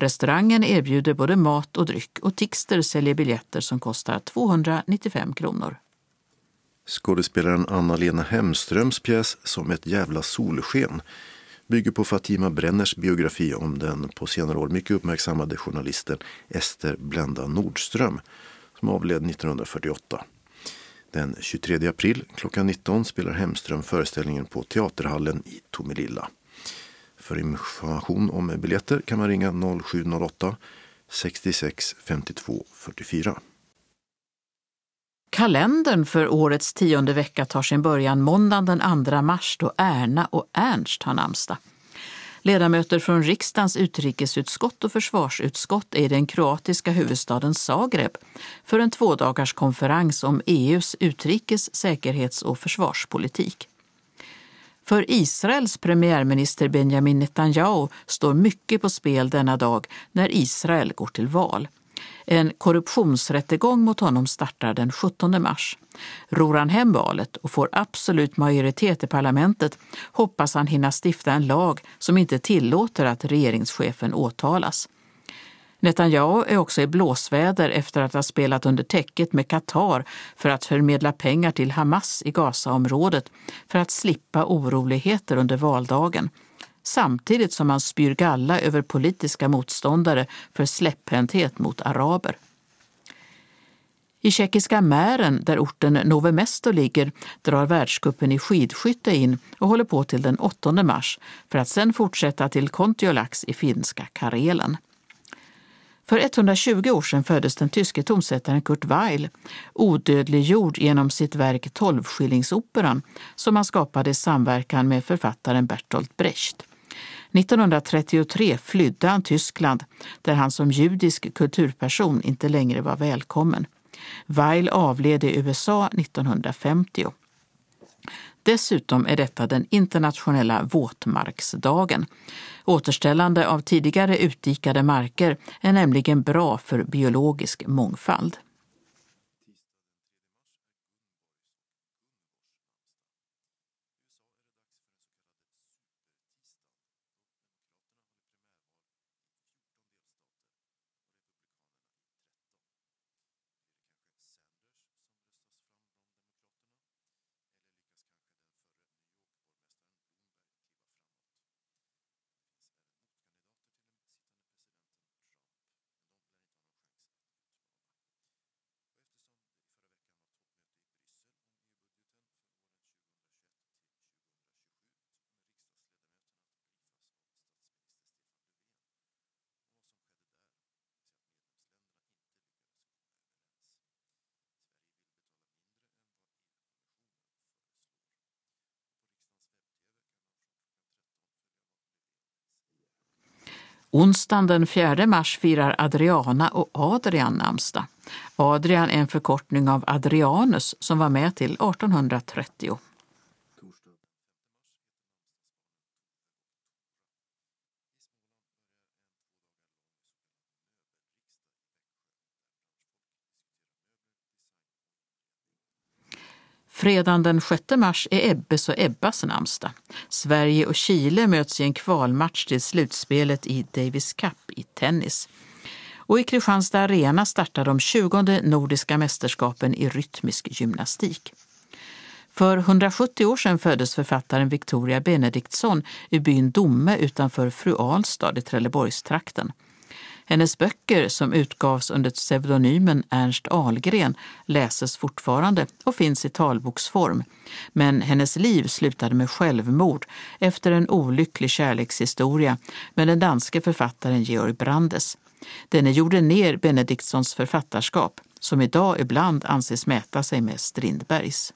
Restaurangen erbjuder både mat och dryck och Tixter säljer biljetter som kostar 295 kronor. Skådespelaren Anna-Lena Hemströms pjäs Som ett jävla solsken bygger på Fatima Brenners biografi om den på senare år mycket uppmärksammade journalisten Ester Blenda Nordström som avled 1948. Den 23 april klockan 19 spelar Hemström föreställningen på Teaterhallen i Tomelilla. För information om biljetter kan man ringa 0708 66 52 44. Kalendern för årets tionde vecka tar sin början måndagen den 2 mars då Erna och Ernst har namnsdag. Ledamöter från riksdagens utrikesutskott och försvarsutskott är i den kroatiska huvudstaden Zagreb för en tvådagars konferens om EUs utrikes-, säkerhets och försvarspolitik. För Israels premiärminister Benjamin Netanyahu står mycket på spel denna dag när Israel går till val. En korruptionsrättegång mot honom startar den 17 mars. Ror han hem valet och får absolut majoritet i parlamentet hoppas han hinna stifta en lag som inte tillåter att regeringschefen åtalas. Netanyahu är också i blåsväder efter att ha spelat under täcket med Qatar för att förmedla pengar till Hamas i Gazaområdet för att slippa oroligheter under valdagen samtidigt som han spyr galla över politiska motståndare för släpphänthet mot araber. I tjeckiska Mären, där orten Nove Mesto ligger, drar världskuppen i skidskytte in och håller på till den 8 mars för att sedan fortsätta till Kontiolax i finska Karelen. För 120 år sedan föddes den tyske tonsättaren Kurt Weill, odödliggjord genom sitt verk Tolvskillingsoperan som han skapade i samverkan med författaren Bertolt Brecht. 1933 flydde han Tyskland där han som judisk kulturperson inte längre var välkommen. Weil avled i USA 1950. Dessutom är detta den internationella våtmarksdagen. Återställande av tidigare utdikade marker är nämligen bra för biologisk mångfald. Onsdagen den 4 mars firar Adriana och Adrian namnsdag. Adrian är en förkortning av Adrianus som var med till 1830. Fredagen den 6 mars är Ebbes och Ebbas namnsdag. Sverige och Chile möts i en kvalmatch till slutspelet i Davis Cup i tennis. Och i Kristianstad Arena startar de 20 nordiska mästerskapen i rytmisk gymnastik. För 170 år sedan föddes författaren Victoria Benediktsson i byn Domme utanför Fru Alstad i Trelleborgstrakten. Hennes böcker, som utgavs under pseudonymen Ernst Ahlgren, läses fortfarande och finns i talboksform. Men hennes liv slutade med självmord efter en olycklig kärlekshistoria med den danske författaren Georg Brandes. Denne gjorde ner Benediktssons författarskap, som idag ibland anses mäta sig med Strindbergs.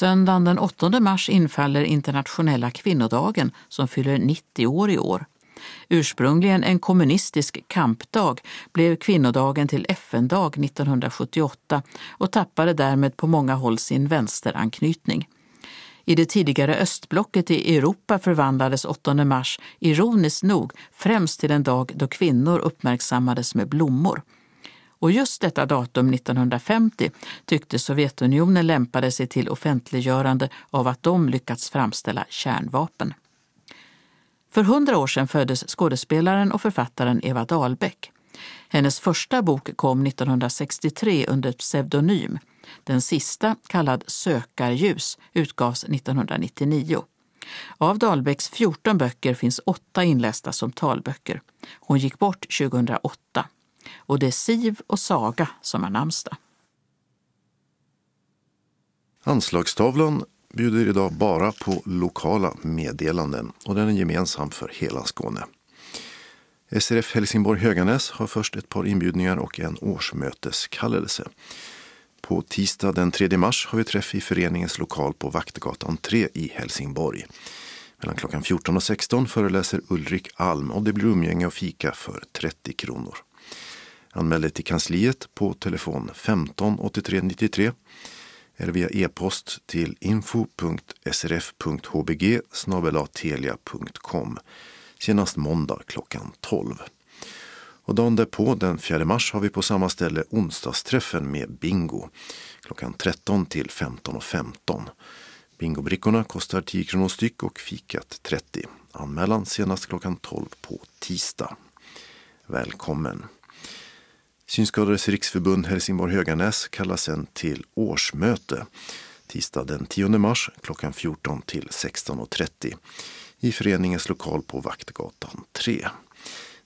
Söndagen den 8 mars infaller internationella kvinnodagen som fyller 90 år i år. Ursprungligen en kommunistisk kampdag blev kvinnodagen till FN-dag 1978 och tappade därmed på många håll sin vänsteranknytning. I det tidigare östblocket i Europa förvandlades 8 mars ironiskt nog främst till en dag då kvinnor uppmärksammades med blommor. Och just detta datum 1950 tyckte Sovjetunionen lämpade sig till offentliggörande av att de lyckats framställa kärnvapen. För hundra år sedan föddes skådespelaren och författaren Eva Dahlbeck. Hennes första bok kom 1963 under pseudonym. Den sista, kallad Sökarljus, utgavs 1999. Av Dahlbecks 14 böcker finns åtta inlästa som talböcker. Hon gick bort 2008. Och det är Siv och Saga som har namnsdag. Anslagstavlan bjuder idag bara på lokala meddelanden och den är gemensam för hela Skåne. SRF Helsingborg Höganäs har först ett par inbjudningar och en årsmöteskallelse. På tisdag den 3 mars har vi träff i föreningens lokal på Vaktgatan 3 i Helsingborg. Mellan klockan 14 och 16 föreläser Ulrik Alm och det blir umgänge och fika för 30 kronor. Anmäl dig till kansliet på telefon 15 83 93 eller via e-post till info.srf.hbg telia.com senast måndag klockan 12. Och dagen därpå, den 4 mars, har vi på samma ställe onsdagsträffen med bingo klockan 13 till 15.15. 15. Bingobrickorna kostar 10 kronor styck och fikat 30. Anmälan senast klockan 12 på tisdag. Välkommen! Synskadades riksförbund Helsingborg Höganäs kallas sen till årsmöte tisdag den 10 mars klockan 14 till 16.30 i föreningens lokal på Vaktgatan 3.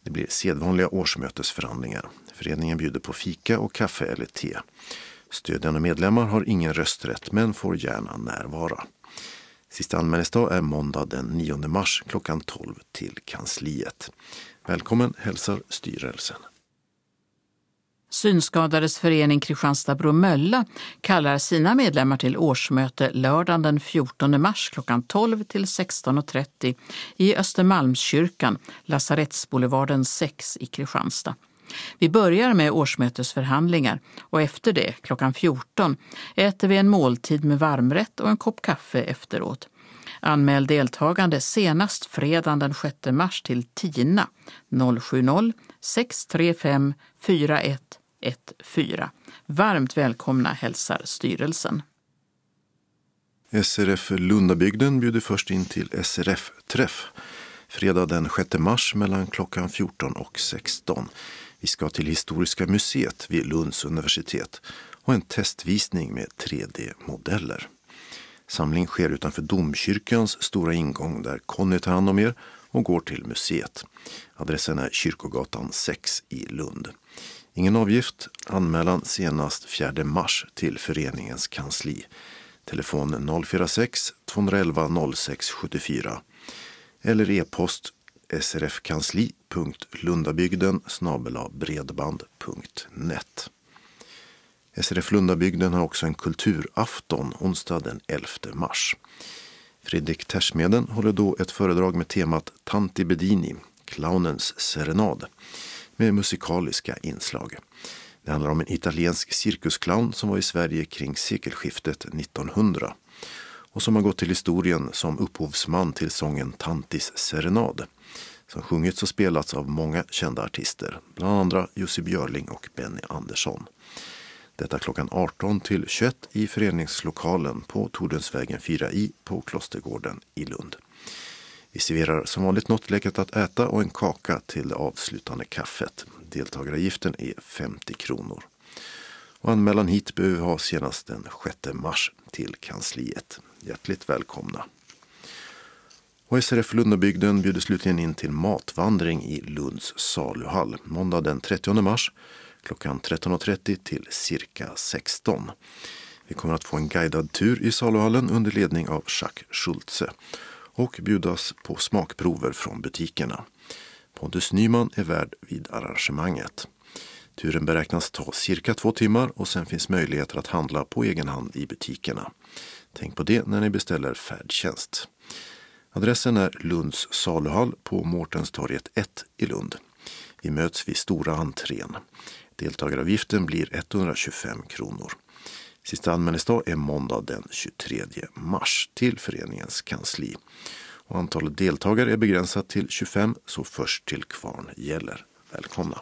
Det blir sedvanliga årsmötesförhandlingar. Föreningen bjuder på fika och kaffe eller te. Stödjande medlemmar har ingen rösträtt men får gärna närvara. Sista anmälningsdag är måndag den 9 mars klockan 12 till kansliet. Välkommen hälsar styrelsen. Synskadades förening Kristianstad-Bromölla kallar sina medlemmar till årsmöte lördagen den 14 mars klockan 12 till 16.30 i Östermalmskyrkan, Lasarettsboulevarden 6 i Kristianstad. Vi börjar med årsmötesförhandlingar och efter det, klockan 14, äter vi en måltid med varmrätt och en kopp kaffe efteråt. Anmäl deltagande senast fredagen den 6 mars till TINA 070 635 41 14. Varmt välkomna hälsar styrelsen. SRF Lundabygden bjuder först in till SRF-träff fredag den 6 mars mellan klockan 14 och 16. Vi ska till Historiska museet vid Lunds universitet och en testvisning med 3D-modeller. Samling sker utanför domkyrkans stora ingång där Conny tar hand om er och går till museet. Adressen är Kyrkogatan 6 i Lund. Ingen avgift. Anmälan senast 4 mars till föreningens kansli. Telefon 046-211 0674. eller e-post srfkansli.lundabygden bredband.net. SRF Lundabygden har också en kulturafton onsdag den 11 mars. Fredrik Tersmeden håller då ett föredrag med temat Tanti Bedini, clownens serenad med musikaliska inslag. Det handlar om en italiensk cirkusclown som var i Sverige kring sekelskiftet 1900 och som har gått till historien som upphovsman till sången Tantis serenad som sjungits och spelats av många kända artister, bland andra Jussi Björling och Benny Andersson. Detta klockan 18 till 21 i föreningslokalen på Tordensvägen 4i på Klostergården i Lund. Vi serverar som vanligt något läckert att äta och en kaka till det avslutande kaffet. Deltagaravgiften är 50 kronor. Och anmälan hit behöver vi ha senast den 6 mars till kansliet. Hjärtligt välkomna! Och SRF Lundabygden bjuder slutligen in till matvandring i Lunds saluhall måndag den 30 mars klockan 13.30 till cirka 16. Vi kommer att få en guidad tur i saluhallen under ledning av Jacques Schultze och bjudas på smakprover från butikerna. Pontus Nyman är värd vid arrangemanget. Turen beräknas ta cirka två timmar och sen finns möjligheter att handla på egen hand i butikerna. Tänk på det när ni beställer färdtjänst. Adressen är Lunds saluhall på Mårtenstorget 1 i Lund. Vi möts vid stora entrén. Deltagaravgiften blir 125 kronor. Sista anmälningsdag är måndag den 23 mars till föreningens kansli. Och antalet deltagare är begränsat till 25 så först till kvarn gäller. Välkomna!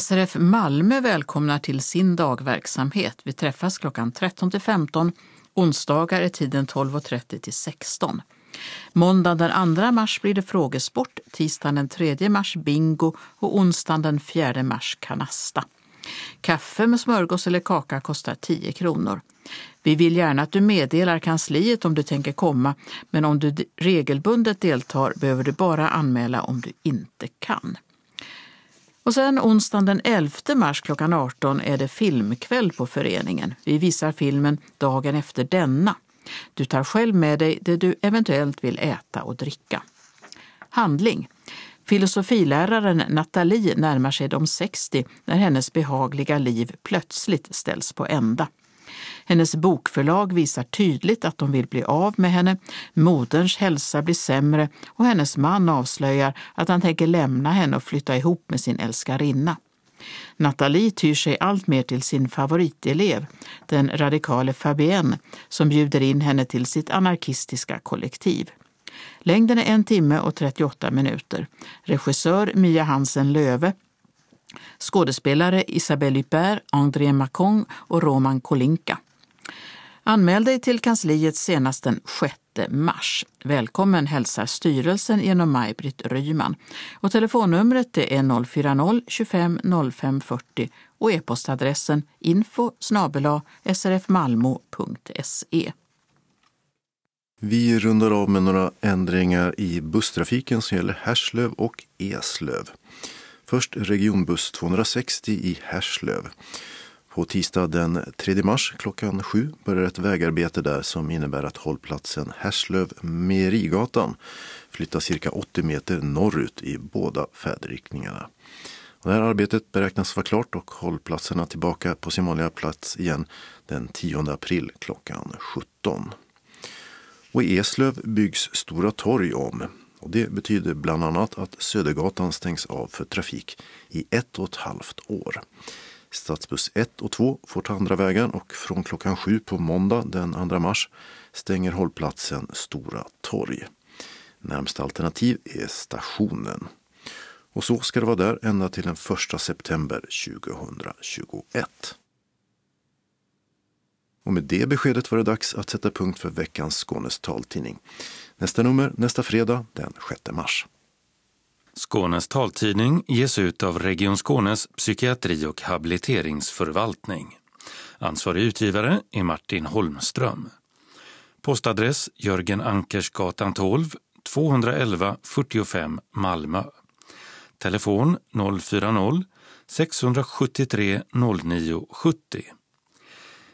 SRF Malmö välkomnar till sin dagverksamhet. Vi träffas klockan 13 till 15. Onsdagar är tiden 12.30 till 16. Måndag den 2 mars blir det frågesport, tisdagen den 3 mars bingo och onsdagen den 4 mars kanasta. Kaffe med smörgås eller kaka kostar 10 kronor. Vi vill gärna att du meddelar kansliet om du tänker komma, men om du regelbundet deltar behöver du bara anmäla om du inte kan. Och sen onsdagen den 11 mars klockan 18 är det filmkväll på föreningen. Vi visar filmen dagen efter denna. Du tar själv med dig det du eventuellt vill äta och dricka. Handling. Filosofiläraren Nathalie närmar sig de 60 när hennes behagliga liv plötsligt ställs på ända. Hennes bokförlag visar tydligt att de vill bli av med henne, moderns hälsa blir sämre och hennes man avslöjar att han tänker lämna henne och flytta ihop med sin älskarinna. Nathalie tyr sig allt mer till sin favoritelev, den radikale Fabienne, som bjuder in henne till sitt anarkistiska kollektiv. Längden är en timme och 38 minuter. Regissör Mia Hansen Löve. Skådespelare Isabelle Huppert, André Macon och Roman Kolinka. Anmäl dig till kansliet senast den 6 mars. Välkommen hälsar styrelsen genom Maj-Britt Ryman. Och telefonnumret är 040-25 05 40 och e-postadressen info srfmalmo.se. Vi rundar av med några ändringar i busstrafiken som gäller Härslöv och Eslöv. Först regionbuss 260 i Härslöv. På tisdag den 3 mars klockan 7 börjar ett vägarbete där som innebär att hållplatsen Härslöv-Merigatan flyttas cirka 80 meter norrut i båda färdriktningarna. det här arbetet beräknas vara klart och hållplatserna tillbaka på sin vanliga plats igen den 10 april klockan 17. Och i Eslöv byggs Stora torg om. Och det betyder bland annat att Södergatan stängs av för trafik i ett och ett halvt år. Stadsbuss 1 och 2 får ta andra vägen och från klockan 7 på måndag den 2 mars stänger hållplatsen Stora torg. Närmsta alternativ är stationen. Och så ska det vara där ända till den 1 september 2021. Och med det beskedet var det dags att sätta punkt för veckans Skånes taltidning. Nästa nummer nästa fredag den 6 mars. Skånes taltidning ges ut av Region Skånes psykiatri och habiliteringsförvaltning. Ansvarig utgivare är Martin Holmström. Postadress Jörgen Ankersgatan 12, 211 45 Malmö. Telefon 040-673 09 70.